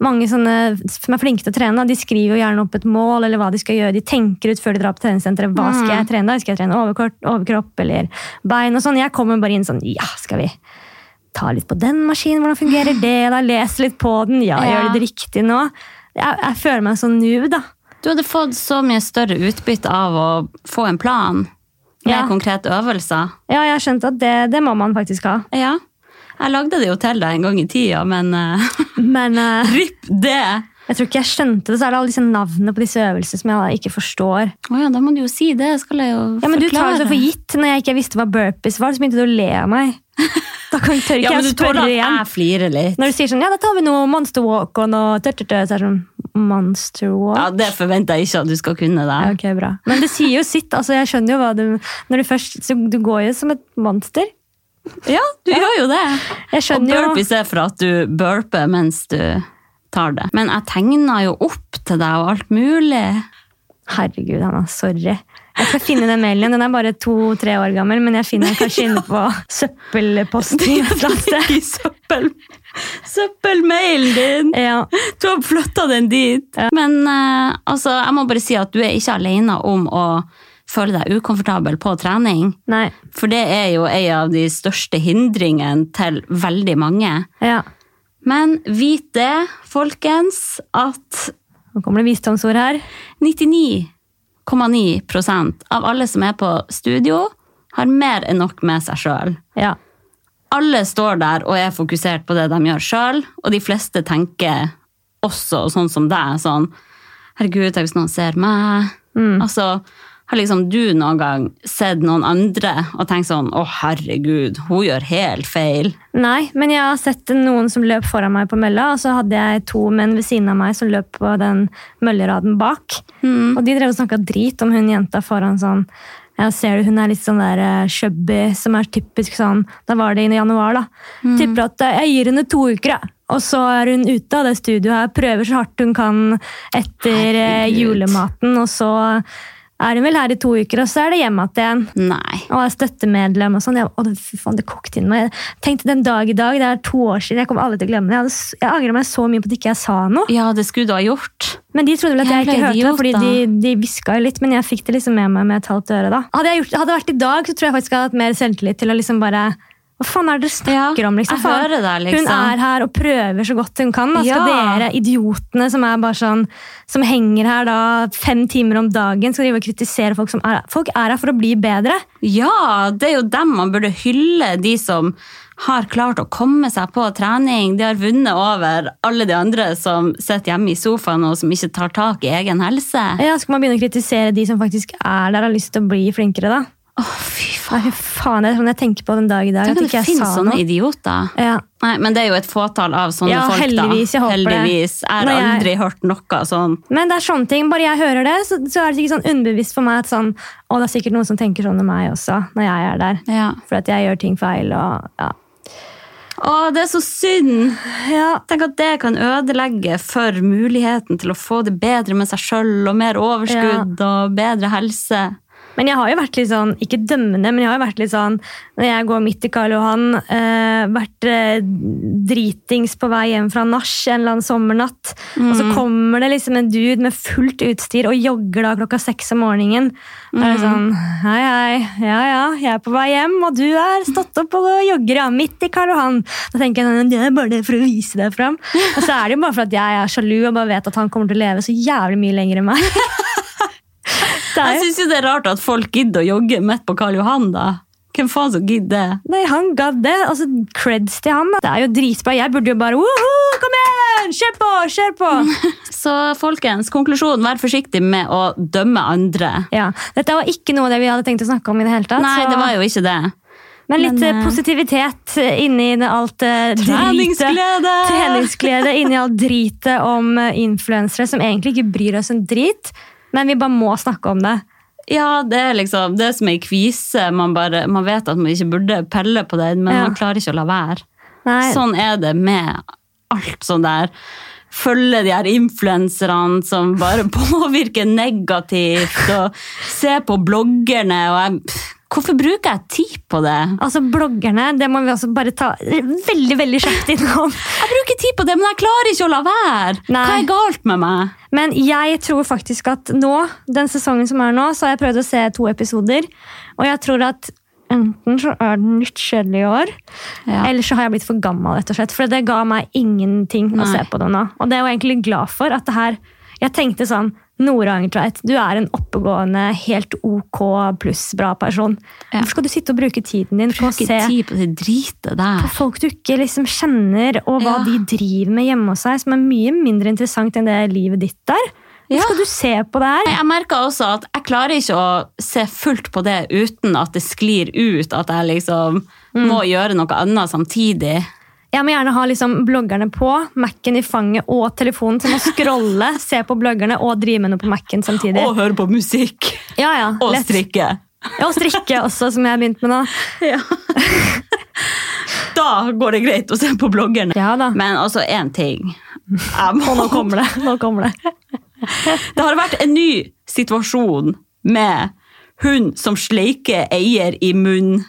mange sånne som er flinke til å trene, de skriver jo gjerne opp et mål eller hva de skal gjøre. De tenker ut før de drar på treningssenteret. Hva skal jeg trene da? Skal jeg trene overkropp, overkropp eller bein? og sånn. Jeg kommer bare inn sånn Ja, skal vi ta litt på den maskinen? Hvordan fungerer det? da? Les litt på den? Ja, Ja. gjør det riktig nå? Jeg, jeg føler meg sånn noob, da. Du hadde fått så mye større utbytte av å få en plan med Ja. konkrete øvelser. Ja, jeg har skjønt at det, det må man faktisk ha. Ja. Jeg lagde det jo til deg en gang i tida, men eh, Men uh, ripp det! jeg tror ikke jeg skjønte det. Så er det alle disse navnene på disse øvelsene som jeg ikke forstår. Oh ja, da må du jo si det. Skal jeg jo Ja, men Du tar forklare. det så for gitt. Når jeg ikke visste hva burpees var, så begynte du å le av meg. Da kan, tør ikke Ja, men jeg spørre igjen. jeg flirer litt. Når du sier sånn, ja, da tar vi noe monster walk og noe tørt, tørt, tørt, så er det sånn, monster walk? Ja, Det forventer jeg ikke at du skal kunne. Ja, det. ok, bra. Men det sier jo sitt. altså Jeg skjønner jo hva du Når du først, så Du går jo som et monster. Ja, du gjør jo det. Jeg Og skjønner jo burpees er for at du burper mens du tar det. Men jeg tegna jo opp til deg og alt mulig. Herregud, Anna. Sorry. Jeg skal finne den mailen. Den er bare to-tre år gammel, men jeg finner den kanskje inne på søppelposten. søppel. Søppelmailen din! Ja. Du har flytta den dit. Men uh, altså, jeg må bare si at du er ikke alene om å føle deg ukomfortabel på trening. Nei. For det er jo en av de største hindringene til veldig mange. Ja. Men vit det, folkens, at Nå kommer det visdomsord her. 99,9% av alle som er på studio, har mer enn nok med seg sjøl. Ja. Alle står der og er fokusert på det de gjør sjøl, og de fleste tenker også sånn som deg, sånn Herregud, tenk hvis noen ser meg. Altså, har liksom du noen gang sett noen andre og tenkt sånn Å, herregud, hun gjør helt feil. Nei, men jeg har sett noen som løp foran meg på mølla, og så hadde jeg to menn ved siden av meg som løp på den mølleraden bak. Og de drev og snakka drit om hun jenta foran sånn jeg ser du, Hun er litt sånn der uh, chubby, som er typisk sånn Da var det i januar, da. Tipper at eh, jeg gir henne to uker, jeg. Og så er hun ute av det studioet her, prøver så hardt hun kan etter eh, Herregud. julematen, og så er hun vel her i to uker, og så er det hjem igjen. Nei. Og er støttemedlem og sånn. Jeg, fy faen, det kokte inn meg. Jeg tenkte den dag i dag, det er to år siden, jeg kommer aldri til å glemme det. Jeg, hadde, jeg angrer meg så mye på at ikke jeg sa noe. Ja, det skulle du ha gjort. Men de trodde vel at jeg ikke hørte det, fordi de, de hviska jo litt. Men jeg fikk det liksom med meg med et halvt øre da. Hadde, jeg gjort, hadde det vært i dag, så tror jeg faktisk jeg hadde hatt mer selvtillit til å liksom bare Hva faen er det dere snakker Ja, om, liksom? Faen, deg, liksom. Hun er her og prøver så godt hun kan. Da. Skal Ja. dere idiotene som sånn Som henger her da fem timer om dagen, skal drive og kritisere folk som er Folk er her for å bli bedre. Ja, det er jo dem man burde hylle, de som har klart å komme seg på trening. De har vunnet over alle de andre som sitter hjemme i sofaen og som ikke tar tak i egen helse. Ja, Skal man begynne å kritisere de som faktisk er der og har lyst til å bli flinkere, da? Å, fy faen, det er sånn jeg tenker på den dag i dag. Tenk at det finnes sånne idioter. Ja. Nei, Men det er jo et fåtall av sånne Ja, folk, da. heldigvis, jeg håper det. Jeg har jeg- aldri hørt noe sånn. Men det er sånne ting, bare jeg hører det, så, så er det ikke sånn underbevisst for meg at sånn, å, det er sikkert noen som tenker sånn om meg også, når jeg er der. Ja. For at jeg gjør ting feil, og ja. Å, det er så synd! ja. Tenk at det kan ødelegge for muligheten til å få det bedre med seg sjøl og mer overskudd og bedre helse. Men jeg har jo vært litt sånn, ikke dømmende, men jeg har jo vært litt sånn, når jeg går midt i Karl Johan, eh, vært eh, dritings på vei hjem fra nach en eller annen sommernatt, og så kommer det liksom en dude med fullt utstyr og jogger da klokka seks om morgenen. Da er det sånn, hei hei, ja ja, jeg er på vei hjem, og du er stått opp og jogger ja, midt i Karl Johan. Da tenker jeg, det er bare det for å vise deg frem. Og så er det jo bare for at jeg er sjalu og bare vet at han kommer til å leve så jævlig mye lenger enn meg. Jeg syns jo det er rart at folk gidder å jogge midt på Karl Johan, da. Hvem faen som gidder det? Nei, han gadd det. Altså, creds til han. Det er jo dritbra. Jeg burde jo bare Woho, kom igjen! Kjør på! Kjør på! Så folkens, konklusjonen vær forsiktig med å dømme andre. ja, Dette var ikke noe av det vi hadde tenkt å snakke om. i det hele tatt. Nei, så- det var jo ikke det. Men litt men, eh, eh, positivitet inni alt eh, dritet. Treningsglede! Treningsglede inni alt dritet om eh, influensere som egentlig ikke bryr oss en drit, men vi bare må snakke om det. Ja, det er liksom det som er i kvise. Man, bare, man vet at man ikke burde pelle på den, men Ja. man klarer ikke å la være. Nei, Sånn er det med alt sånn der. Følge de her influenserne som bare påvirker negativt, og se på bloggerne. og jeg, Hvorfor bruker jeg tid på det? altså Bloggerne det må vi også bare ta veldig veldig kjapt innom. Jeg bruker tid på det, men jeg klarer ikke å la være. Nei. Hva er galt med meg? Men jeg tror faktisk at nå, den sesongen som er nå, så har jeg prøvd å se to episoder. Og jeg tror at enten så er den litt kjedelig i år, Ja. eller så har jeg blitt for gammel, rett og slett. For det ga meg ingenting å se på det nå. Og det er jeg egentlig glad for. at det her, Jeg tenkte sånn Nora Angertveit, du er en oppegående, helt ok pluss bra person. Ja. Hvorfor skal du sitte og bruke tiden din på å se på på folk du ikke liksom kjenner, og hva Ja. de driver med hjemme hos seg, som er mye mindre interessant enn det livet ditt er. Hvorfor Ja. skal du se på det her? Jeg merker også at jeg klarer ikke å se fullt på det uten at det sklir ut at jeg liksom Mm. må gjøre noe annet samtidig. Jeg må gjerne ha liksom bloggerne på, Mac-en i fanget og telefonen, så jeg må scrolle, se på bloggerne og drive med noe på Mac-en samtidig. Og høre på musikk. ja, ja, Og lett. strikke. Ja, og strikke også, som jeg har begynt med nå. Da går det greit å se på bloggerne. Ja da. Men altså, én ting. Må, nå kommer det. Nå kommer det. det har vært en ny situasjon med hund som sleiker eier i munnen.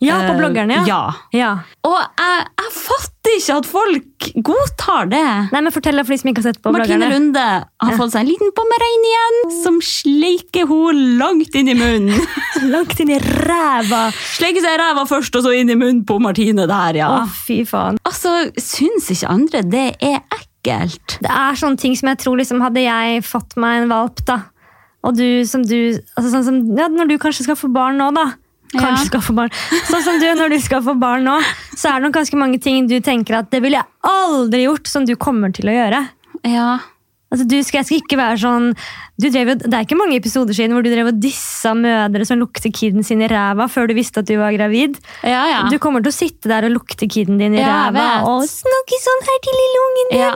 Ja, på Eh, bloggerne, ja. ja. ja. Og jeg, jeg fatter ikke at folk godtar det. Nei, men Fortell det for de som ikke har sett på Martine bloggerne. Lunde har fått seg en liten pommerein igjen, som sleiker hun langt inn i munnen. Langt inn i ræva! Sleiker seg i ræva først, og så inn i munnen på Martine der, ja. Å, fy faen. Altså, syns ikke andre det er ekkelt? Det er sånne ting som jeg tror liksom, Hadde jeg fått meg en valp, da, og du som du altså, sånn som, ja, Når du kanskje skal få barn nå, da. Kanskje Ja. få barn. Sånn som du, når du skal få barn nå, så er det nok ganske mange ting du tenker at det ville jeg aldri gjort, som du kommer til å gjøre. Ja. Altså, du skal, jeg skal ikke være sånn du drev, Det er ikke mange episoder siden hvor du drev og dissa mødre som lukter kiden sin i ræva før du visste at du var gravid. Ja, ja. Du kommer til å sitte der og lukte kiden din i ræva og snakke sånn her til lille ungen din. ja.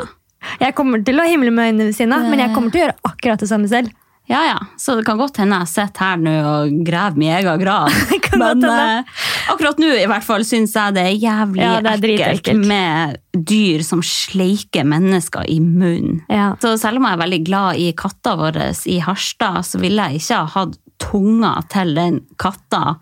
Jeg kommer til å himle med øynene ved siden av, men jeg kommer til å gjøre akkurat det samme selv. Ja, ja. Så det kan godt hende jeg sitter her nå og graver min egen grav. Men eh, akkurat nå i hvert fall syns jeg det er jævlig Ja, det er ekkelt med dyr som sleiker mennesker i munnen. Ja. Så selv om jeg er veldig glad i katta vår i Harstad, så ville jeg ikke ha hatt tunga til den katta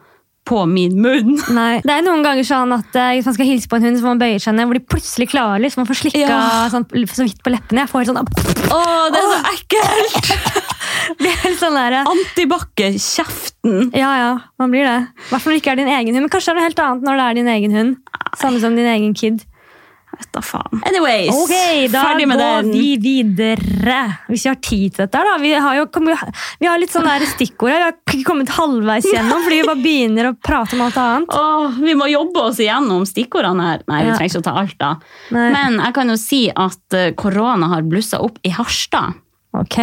på min munn. Nei, Det er noen ganger sånn at eh, hvis man skal hilse på en hund, så må man bøye seg ned, hvor de plutselig klarer liksom, å få slikka Ja. sånn, så vidt på leppene. Jeg får helt sånn, Å, det er så ekkelt! er helt sånn der, Antibakke-kjeften! Ja, ja, man blir det. I hvert fall ikke er din egen hund. Men kanskje er det helt annet når det er din egen hund. Samme som din egen kid. Vet da faen. Anyways, Ok, da ferdig med går vi videre. Hvis vi har tid til dette, da. Vi har jo vi har litt sånn der stikkord. Vi har ikke kommet halvveis gjennom, fordi vi bare begynner å prate om alt annet. Åh, vi må jobbe oss igjennom stikkordene her. Nei, vi trenger ikke å ta alt, da. Nei. Men jeg kan jo si at eh, korona har blussa opp i Harstad Ok.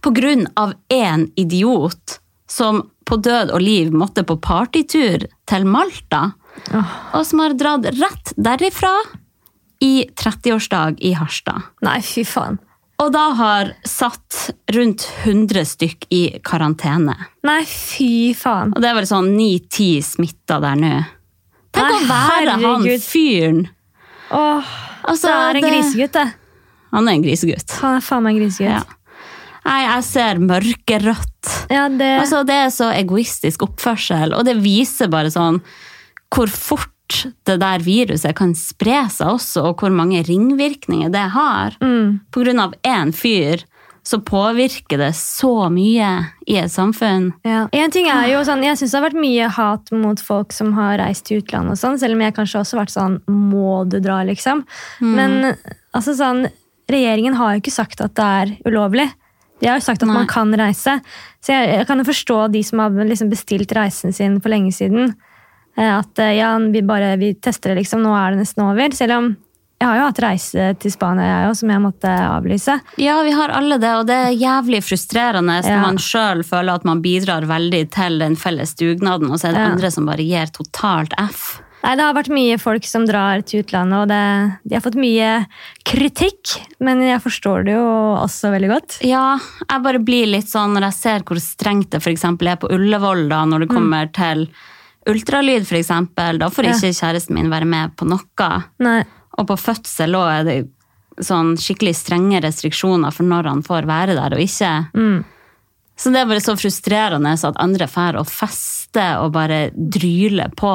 på grunn av én idiot som på død og liv måtte på partytur til Malta, oh. og som har dratt rett derifra i 30-årsdag i Harstad. Nei, fy faen. Og da har satt rundt 100 stykk i karantene. Nei, fy faen. Og det er vel sånn 9-10 smitta der nå. Tenk Nei, å være han fyren! Åh, Altså, det er en grisegutt, det. Han er en grisegutt. Han er faen meg en grisegutt. Ja. Nei, jeg ser mørkerødt. Ja, det... Altså, det er så egoistisk oppførsel, og det viser bare sånn hvor fort det der viruset kan spre seg også, og hvor mange ringvirkninger det har. Mm. På grunn av én fyr så påvirker det så mye i et samfunn. Ja. En ting er jo sånn, Jeg syns det har vært mye hat mot folk som har reist til utlandet, og sånn, selv om jeg kanskje også har vært sånn Må du dra, liksom? Men altså sånn, regjeringen har jo ikke sagt at det er ulovlig. De har jo sagt at Nei. man kan reise. Så jeg, jeg kan jo forstå de som har liksom bestilt reisen sin for lenge siden. eh, At eh, ja, vi bare vi tester det, liksom. Nå er det nesten over. Selv om jeg har jo hatt reise til Spania jeg også, som jeg måtte avlyse. Ja, vi har alle det, og det er jævlig frustrerende når Ja. man sjøl føler at man bidrar veldig til den felles dugnaden, og så er det Ja. andre som bare gir totalt F. Nei, Det har vært mye folk som drar til utlandet, og det, de har fått mye kritikk. Men jeg forstår det jo også veldig godt. Ja, jeg bare blir litt sånn når jeg ser hvor strengt det eksempel er på Ullevål da, når det kommer til ultralyd eksempel, da får Ja. ikke kjæresten min være med på noe. Nei. Og på fødsel òg er det sånn skikkelig strenge restriksjoner for når han får være der og ikke. Mm. Så det er bare så frustrerende så at andre fær og fester og bare dryler på.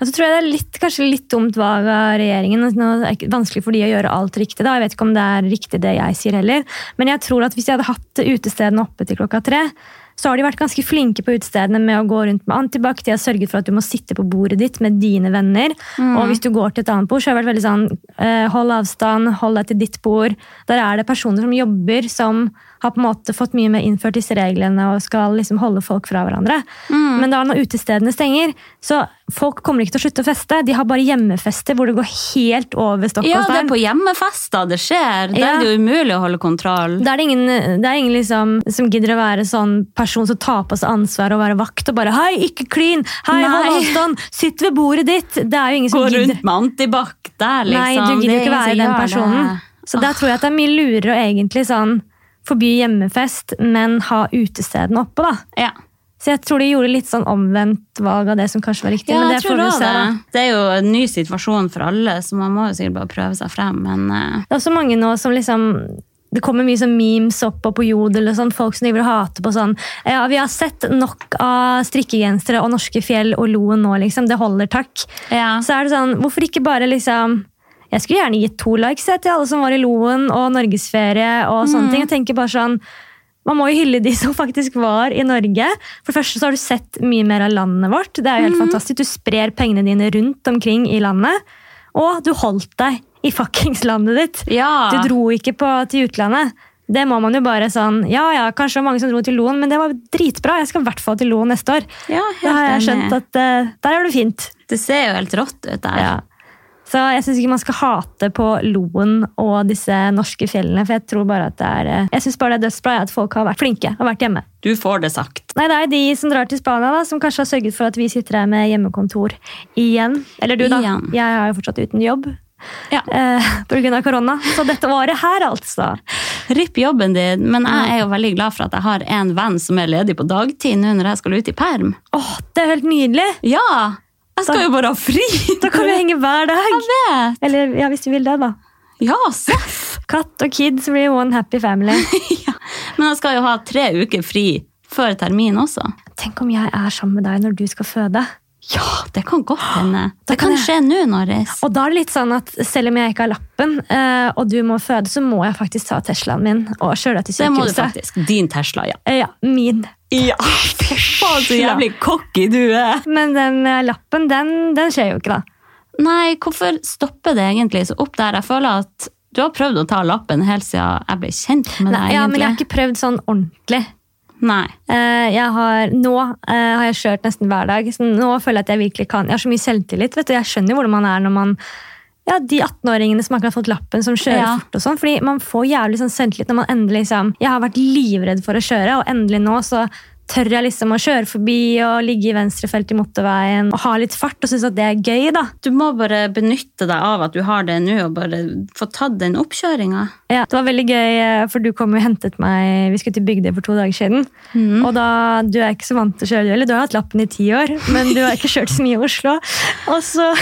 Så tror jeg det er litt, kanskje litt dumt valg av regjeringen. Nå er det vanskelig for de å gjøre alt riktig. da. Jeg vet ikke om det er riktig det jeg sier heller. Men jeg tror at hvis de hadde hatt utestedene oppe til klokka tre, så har de vært ganske flinke på utestedene med å gå rundt med antibac. De har sørget for at du må sitte på bordet ditt med dine venner. Og hvis du går til et annet bord, så har det vært veldig sånn eh, hold avstand, hold deg til ditt bord. Der er det personer som jobber, som har på en måte fått mye mer innført disse reglene og skal liksom holde folk fra hverandre. Men da når utestedene stenger, så folk kommer ikke til å slutte å feste. De har bare hjemmefester hvor det går helt over stokk Ja, det er på hjemmefester det skjer. Da Ja. er det jo umulig å holde kontroll. Da er det ingen, det er ingen liksom, som gidder å være sånn person som tar på seg ansvar og være vakt og bare Hei, ikke klin! Hei, hold avstand! Sitt ved bordet ditt! Det er jo ingen som Gå gidder. rundt med antibac der, liksom. Nei, du gidder jo ikke være den personen. det. Så der tror jeg at det er mye lurere å egentlig sånn forby hjemmefest, men ha utestedene oppe, da. Ja. Så jeg tror de gjorde litt sånn omvendt valg av det som kanskje var riktig. Ja, men det får vi se, det. Det er jo en ny situasjon for alle, så man må jo sikkert bare prøve seg frem. Men uh... Det er også mange nå som liksom det kommer mye sånn memes opp og på Jodel og sånn, folk som driver og hater på sånn Ja, vi har sett nok av strikkegensere og norske fjell og Loen nå, liksom. Det holder, takk. ja. Så er det sånn, hvorfor ikke bare liksom Jeg skulle gjerne gitt to likes til alle som var i Loen og norgesferie og sånne ting. Jeg tenker bare sånn man må jo hylle de som faktisk var i Norge. For det første så har du sett mye mer av landet vårt. Det er jo helt fantastisk. Du sprer pengene dine rundt omkring i landet. Og du holdt deg i fuckings landet ditt. Ja. Du dro ikke på, til utlandet. Det må man jo bare sånn Ja, ja, kanskje det var mange som dro til Loen, men det var dritbra. Jeg skal i hvert fall til Loen neste år. Ja, helt Da har jeg skjønt at uh, der er det fint. Det ser jo helt rått ut der. Ja. Så jeg syns ikke man skal hate på Loen og disse norske fjellene. For jeg tror bare at det er eh, Jeg synes bare det er dødsbra at folk har vært flinke og vært hjemme. Du får det sagt. Nei, Det er de som drar til Spania, da, som kanskje har sørget for at vi sitter her med hjemmekontor igjen. Eller du, da. Igjen. Jeg er jo fortsatt uten jobb Ja. eh, pga. korona. Så dette året her, altså. Ripp jobben din, men jeg er jo veldig glad for at jeg har en venn som er ledig på dagtid nå når jeg skal ut i perm. Åh, Det er helt nydelig! Ja! Jeg skal Da- jo bare ha fri! Da kan vi henge hver dag. Jeg vet! Eller ja, hvis du vil det, da. Ja, seff! Katt og kids blir one happy family. ja. Men jeg skal jo ha tre uker fri før termin også. Tenk om jeg er sammen med deg når du skal føde. Ja, det kan godt hende. Det kan skje nå, Norris. Og da er det litt sånn at selv om jeg ikke har lappen, eh, og du må føde, så må jeg faktisk ta Teslaen min og kjøre deg til Det må du faktisk. Din Tesla, ja. Eh, Ja, min. Ja, fy faen, så jævlig cocky du er! Men den eh, lappen, den, den skjer jo ikke, da. Nei, hvorfor stopper det egentlig så opp der? Jeg føler at du har prøvd å ta lappen helt siden jeg ble kjent med Nei, deg. ja, men jeg har ikke prøvd sånn ordentlig. Nei. Eh, Jeg har, nå eh, har jeg kjørt nesten hver dag, så nå føler jeg at jeg virkelig kan. Jeg har så mye selvtillit. vet du. Jeg skjønner jo hvordan man er når man ja, De 18-åringene som akkurat har fått lappen, som kjører Ja. fort. og sånn, fordi Man får jævlig sånn selvtillit når man endelig liksom Jeg har vært livredd for å kjøre, og endelig nå så tør jeg liksom å kjøre forbi og ligge i venstrefelt i motorveien og ha litt fart og synes at det er gøy. da. Du må bare benytte deg av at du har det nå, og bare få tatt den oppkjøringa. Ja, Det var veldig gøy, eh, for du kom og hentet meg Vi skulle til Bygdøy for to dager siden. Mm. Og da, Du er ikke så vant til å kjøre, eller du har hatt lappen i ti år, men du har ikke kjørt så mye i Oslo. Og så,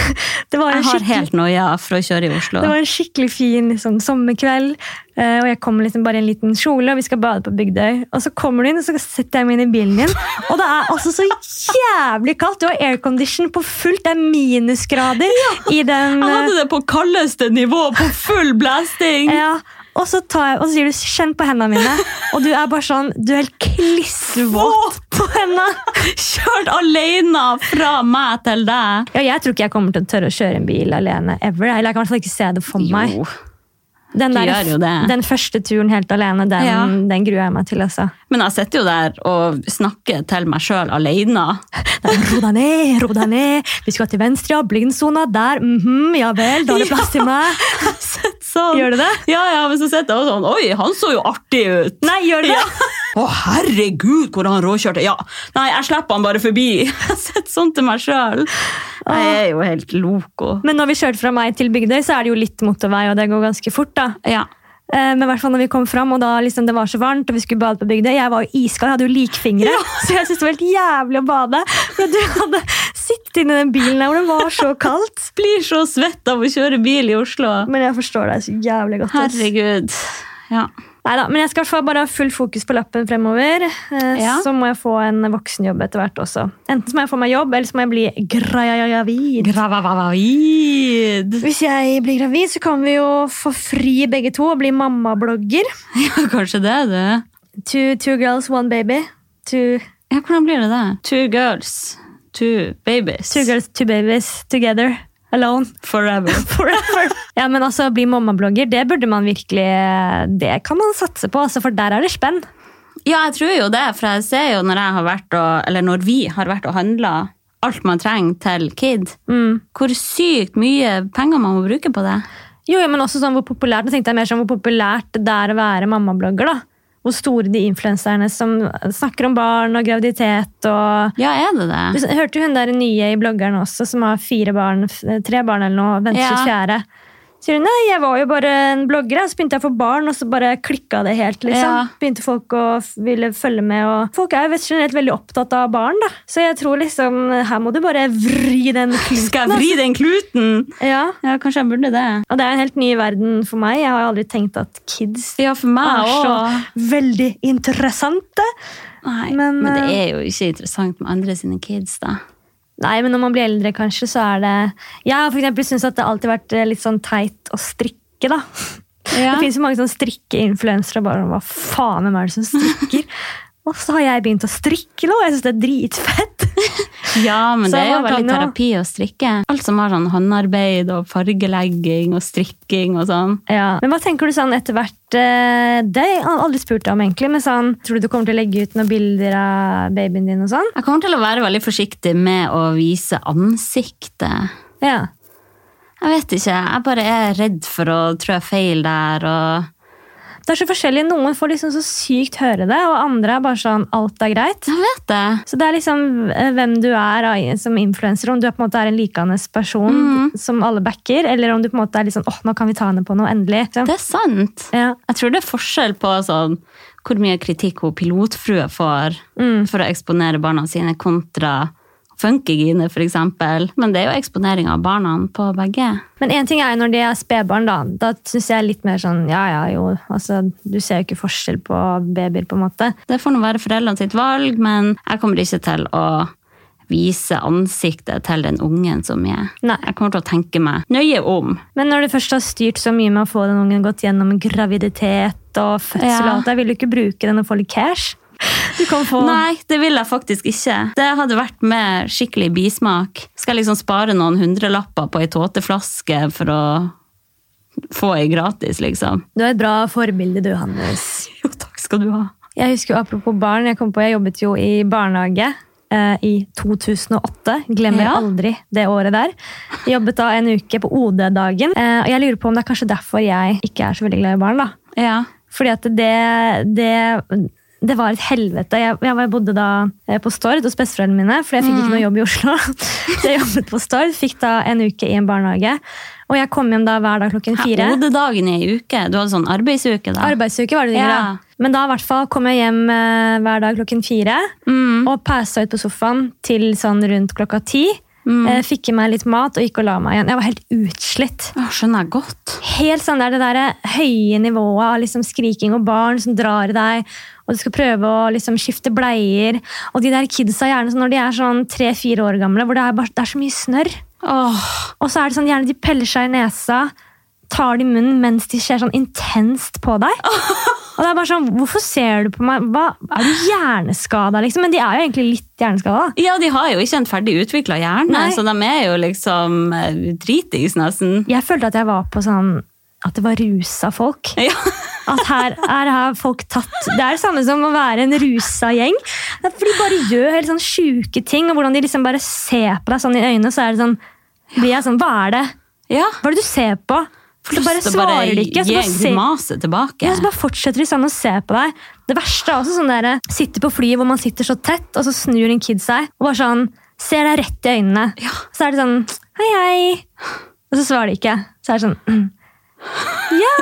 Det var en Jeg har helt noia for å kjøre i Oslo. Det var en skikkelig fin liksom, sommerkveld, og jeg kommer liksom bare i en liten kjole, og vi skal bade på Bygdøy. Og så kommer du inn, og så setter jeg meg inn i bilen din, og det er altså så jævlig kaldt! Du har aircondition på fullt, det er minusgrader i den Jeg eh, hadde det på kaldeste nivå, på full blasting! ja, og så, tar jeg, og så sier du 'kjenn på hendene mine', og du er bare sånn Du er helt klissvåt på hendene! Kjørt alene fra meg til deg! Ja, jeg tror ikke jeg kommer til å tørre å kjøre en bil alene ever. Eller jeg kan i hvert fall ikke se det for meg. Jo. Den, der- den første turen helt alene, den, Ja. den gruer jeg meg til. altså. Men jeg sitter jo der og snakker til meg sjøl alene. Ro deg ned, ro deg ned. Vi skal til venstre, ja, blindsona der. mhm, ja vel, da er det plass til meg. Sånn. Gjør du det? Ja, ja, men så sitter jeg og sånn Oi, han så jo artig ut! Nei, gjør du det? Ja. Å, herregud, hvor han råkjørte! Ja, nei, jeg slipper han bare forbi. Jeg sitter sånn til meg sjøl. Jeg er jo helt loco. Men når vi kjørte fra meg til Bygdøy, så er det jo litt motorvei, og det går ganske fort. da. Ja. Eh, Men i hvert fall når vi kom fram, og da liksom det var så varmt, og vi skulle bade på Bygdøy Jeg var jo iskald, jeg hadde jo likfingre, så jeg syntes det var helt jævlig å bade. Men du hadde sittet inni den bilen der hvor det var så kaldt. Blir så svett av å kjøre bil i Oslo. Men jeg forstår deg så jævlig godt. Herregud. Ja. Neida, men jeg skal bare ha full fokus på lappen fremover. Eh, Ja. Så må jeg få en voksenjobb etter hvert også. Enten så må jeg få meg jobb, eller så må jeg bli gravid. Gravid. Hvis jeg blir gravid, så kan vi jo få fri begge to og bli mammablogger. Ja, kanskje det, det. Two, two girls, one baby. Two, Ja, hvordan blir det det? Two girls, two babies. two girls, two babies together. Alone. Forever. Forever. ja, men altså, Bli mammablogger, det burde man virkelig Det kan man satse på, altså, for der er det spenn. Ja, jeg tror jo det, for jeg ser jo når jeg har vært og, eller når vi har vært og handla alt man trenger til kid, Mm. hvor sykt mye penger man må bruke på det. Jo, ja, men også sånn hvor populært, nå tenkte jeg mer sånn hvor populært det er å være mammablogger. da. Hvor store de influenserne som snakker om barn og graviditet. og... Ja, er det det? Du hørte jo hun der nye i bloggeren også, som har fire barn, tre barn eller noe, venter Ja. fjerde. Sier hun, nei, jeg var jo bare en blogger, og så begynte jeg å få barn, og så bare klikka det helt. liksom. Ja. Begynte folk å ville følge med, og folk er jo generelt veldig opptatt av barn. da. Så jeg tror liksom, her må du bare vri den kluten. Skal jeg vri den kluten? altså. Ja, Ja, kanskje jeg burde det. og det er en helt ny verden for meg. Jeg har aldri tenkt at kids Ja, for meg er så veldig interessante. Nei, Men, men, det eh, er jo ikke interessant med andre sine kids, da. Nei, men når man blir eldre, kanskje, så er det Jeg har for eksempel syntes at det alltid har vært eh, litt sånn teit å strikke, da. Ja. Det finnes jo mange sånn strikkeinfluensere bare hva faen hvem er det som strikker? og så har jeg begynt å strikke nå, jeg syns det er dritfett. Ja, men det er jo veldig nå... terapi å strikke. Alt som har sånn håndarbeid og fargelegging og strikking og sånn. ja. Men hva tenker du sånn etter hvert eh, Det har jeg aldri spurt deg om, egentlig, men sånn, tror du du kommer til å legge ut noen bilder av babyen din og sånn? Jeg kommer til å være veldig forsiktig med å vise ansiktet. Ja. Jeg vet ikke, jeg bare er redd for å trå feil der. og... Det er så forskjellig. Noen får liksom så sykt høre det, og andre er bare sånn alt er greit. Jeg vet det. Så det er liksom eh, hvem du er som influenser, om du er på en måte er en likende person Mhm. som alle backer, eller om du på en måte er litt sånn åh, nå kan vi ta henne på noe, endelig. Så, Det er sant. ja. Jeg tror det er forskjell på sånn, hvor mye kritikk hun pilotfrue får Mm. for å eksponere barna sine, kontra Funkygine, eksempel. Men det er jo eksponering av barna på begge. Men en ting er jo når de er spedbarn, da. Da syns jeg litt mer sånn ja ja, jo, altså du ser jo ikke forskjell på babyer, på en måte. Det får nå være foreldrene sitt valg, men jeg kommer ikke til å vise ansiktet til den ungen som mye. Nei. Jeg kommer til å tenke meg nøye om. Men når du først har styrt så mye med å få den ungen gått gjennom graviditet og fødsel, Ja. det, vil du ikke bruke den og få litt cash? Du kan få Nei, det vil jeg faktisk ikke. Det hadde vært med skikkelig bismak. Skal jeg liksom spare noen hundrelapper på ei tåteflaske for å få ei gratis, liksom? Du er et bra forbilde, du, Hannes. Jo, takk skal du ha. Jeg husker jo Apropos barn, jeg kom på, jeg jobbet jo i barnehage eh, i 2008. Glemmer Ja. aldri det året der. Jeg jobbet da en uke på OD-dagen. Eh, og jeg lurer på om det er kanskje derfor jeg ikke er så veldig glad i barn. da. Ja. Fordi at det, det det var et helvete. Jeg, jeg bodde da eh, på Stord hos besteforeldrene mine, for jeg fikk ikke noe jobb i Oslo. Så jeg jobbet på Stord, fikk da en uke i en barnehage. Og jeg kom hjem da hver dag klokken fire. Hodedagen i ei uke. Du hadde sånn arbeidsuke da. Arbeidsuke var det Ja. ja. Men da i hvert fall kom jeg hjem eh, hver dag klokken fire Mm. og passa ut på sofaen til sånn rundt klokka ti. Mm. Eh, fikk i meg litt mat og gikk og la meg igjen. Jeg var helt utslitt. Jeg skjønner godt. Helt sånn der, Det der høye nivået av liksom skriking og barn som drar i deg, og du skal prøve å liksom skifte bleier. Og de der kidsa gjerne når de er sånn tre-fire år gamle, hvor det er, bare, det er så mye snørr. Oh. Og så er det sånn, gjerne de peller seg i nesa, tar det i munnen mens de ser sånn intenst på deg. Og det er bare sånn, Hvorfor ser du på meg? Hva, er du hjerneskada? Liksom? Men de er jo egentlig litt hjerneskada. Ja, de har jo ikke en ferdig utvikla hjerne, Nei. så de er jo liksom eh, dritings nesten. Jeg følte at jeg var på sånn At det var rusa folk. Ja. At her, her har folk tatt Det er det samme som å være en rusa gjeng. For De bare gjør helt sånn sjuke ting, og hvordan de liksom bare ser på deg sånn i øynene, så er det sånn blir jeg sånn, Hva er det? ja. Hva er det du ser på? Så bare svarer de ikke. Så bare tilbake. Ja, så bare fortsetter de sånn å se på deg. Det verste er også sånn der, sitte på flyet hvor man sitter så tett, og så snur en kid seg og bare sånn, ser deg rett i øynene. Ja. Så er det sånn Hei, hei. Og så svarer de ikke. Så er det sånn mm. Ja,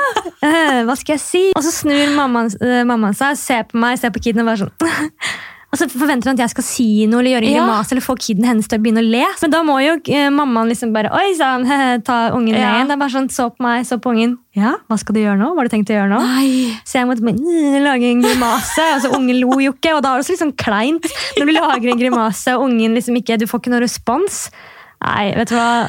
øh, hva skal jeg si? Og så snur mammaen, øh, mammaen seg, ser på meg, ser på kiden og bare sånn Og så forventer hun at jeg skal si noe eller gjøre en Ja. grimas eller få kiden hennes til å begynne å le. Men da må jo eh, mammaen liksom bare Oi sann, ta ungen Ja. igjen. Det er bare sånn, Så på meg, så på ungen. Ja, hva skal du gjøre nå? Hva har du tenkt å gjøre nå? Nei. Så jeg måtte bare, «Mm, lage en grimase, og så ungen lo jo ikke. Og da er det også sånn kleint når du lager en grimase, og ungen liksom ikke Du får ikke noen respons. Nei, vet du hva.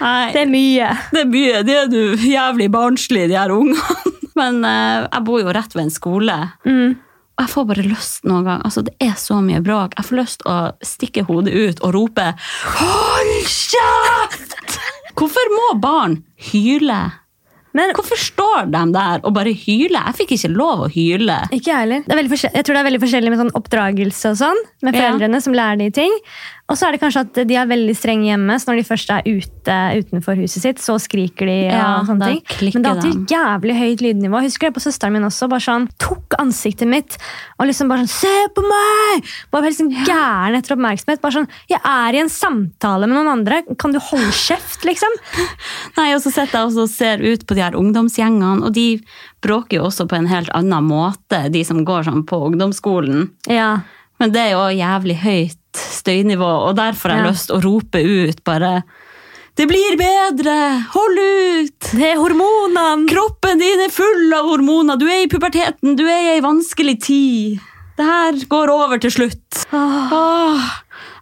Nei. Det er mye. Det er mye. De er du jævlig barnslig, de her ungene. Men eh, jeg bor jo rett ved en skole. Mm. Jeg får bare lyst noen gang. Altså, det er så mye bråk. Jeg får lyst å stikke hodet ut og rope Hold kjeft! Hvorfor må barn hyle? Men Hvorfor står de der og bare hyler? Jeg fikk ikke lov å hyle. ikke jeg heller. Er Jeg tror det er veldig forskjellig med sånn oppdragelse og sånn, med Ja. som lærer de ting. Og så er det kanskje at de er veldig strenge hjemme, så når de først er ute utenfor huset sitt, så skriker de Ja, og sånne ting. Men det er alltid jævlig høyt lydnivå. Jeg husker det på søsteren min også. bare sånn, Tok ansiktet mitt og liksom bare sånn Se på meg! Bare helt sånn gæren etter oppmerksomhet. bare sånn, Jeg er i en samtale med noen andre. Kan du holde kjeft, liksom? Nei, og så sitter jeg og ser ut på de her ungdomsgjengene, og de bråker jo også på en helt annen måte, de som går sånn på ungdomsskolen. Ja. Men det er jo jævlig høyt støynivå, og derfor har jeg Ja. lyst å rope ut bare Det blir bedre! Hold ut! Det er hormonene! Kroppen din er full av hormoner! Du er i puberteten, du er i ei vanskelig tid. Det her går over til slutt. Åh. Åh.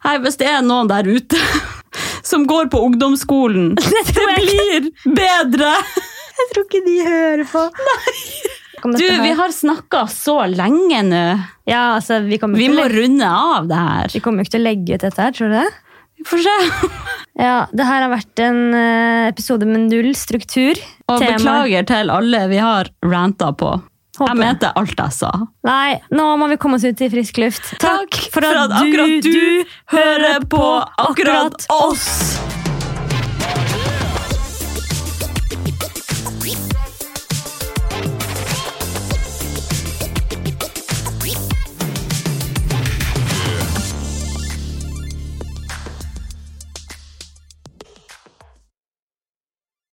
Nei, hvis det er noen der ute som går på ungdomsskolen Det blir bedre! Jeg tror ikke de hører på. Om Du, dette her. vi har snakka så lenge nå. Ja, altså, vi Vi må legge- runde av det her. vi kommer jo ikke til å legge ut dette her, tror du det? Vi får se. Ja, det her har vært en eh, episode med null struktur. Og Tema- beklager til alle vi har ranta på. Håper. Jeg mente alt jeg sa. Nei, nå må vi komme oss ut i frisk luft. Takk for at akkurat du hører på akkurat oss.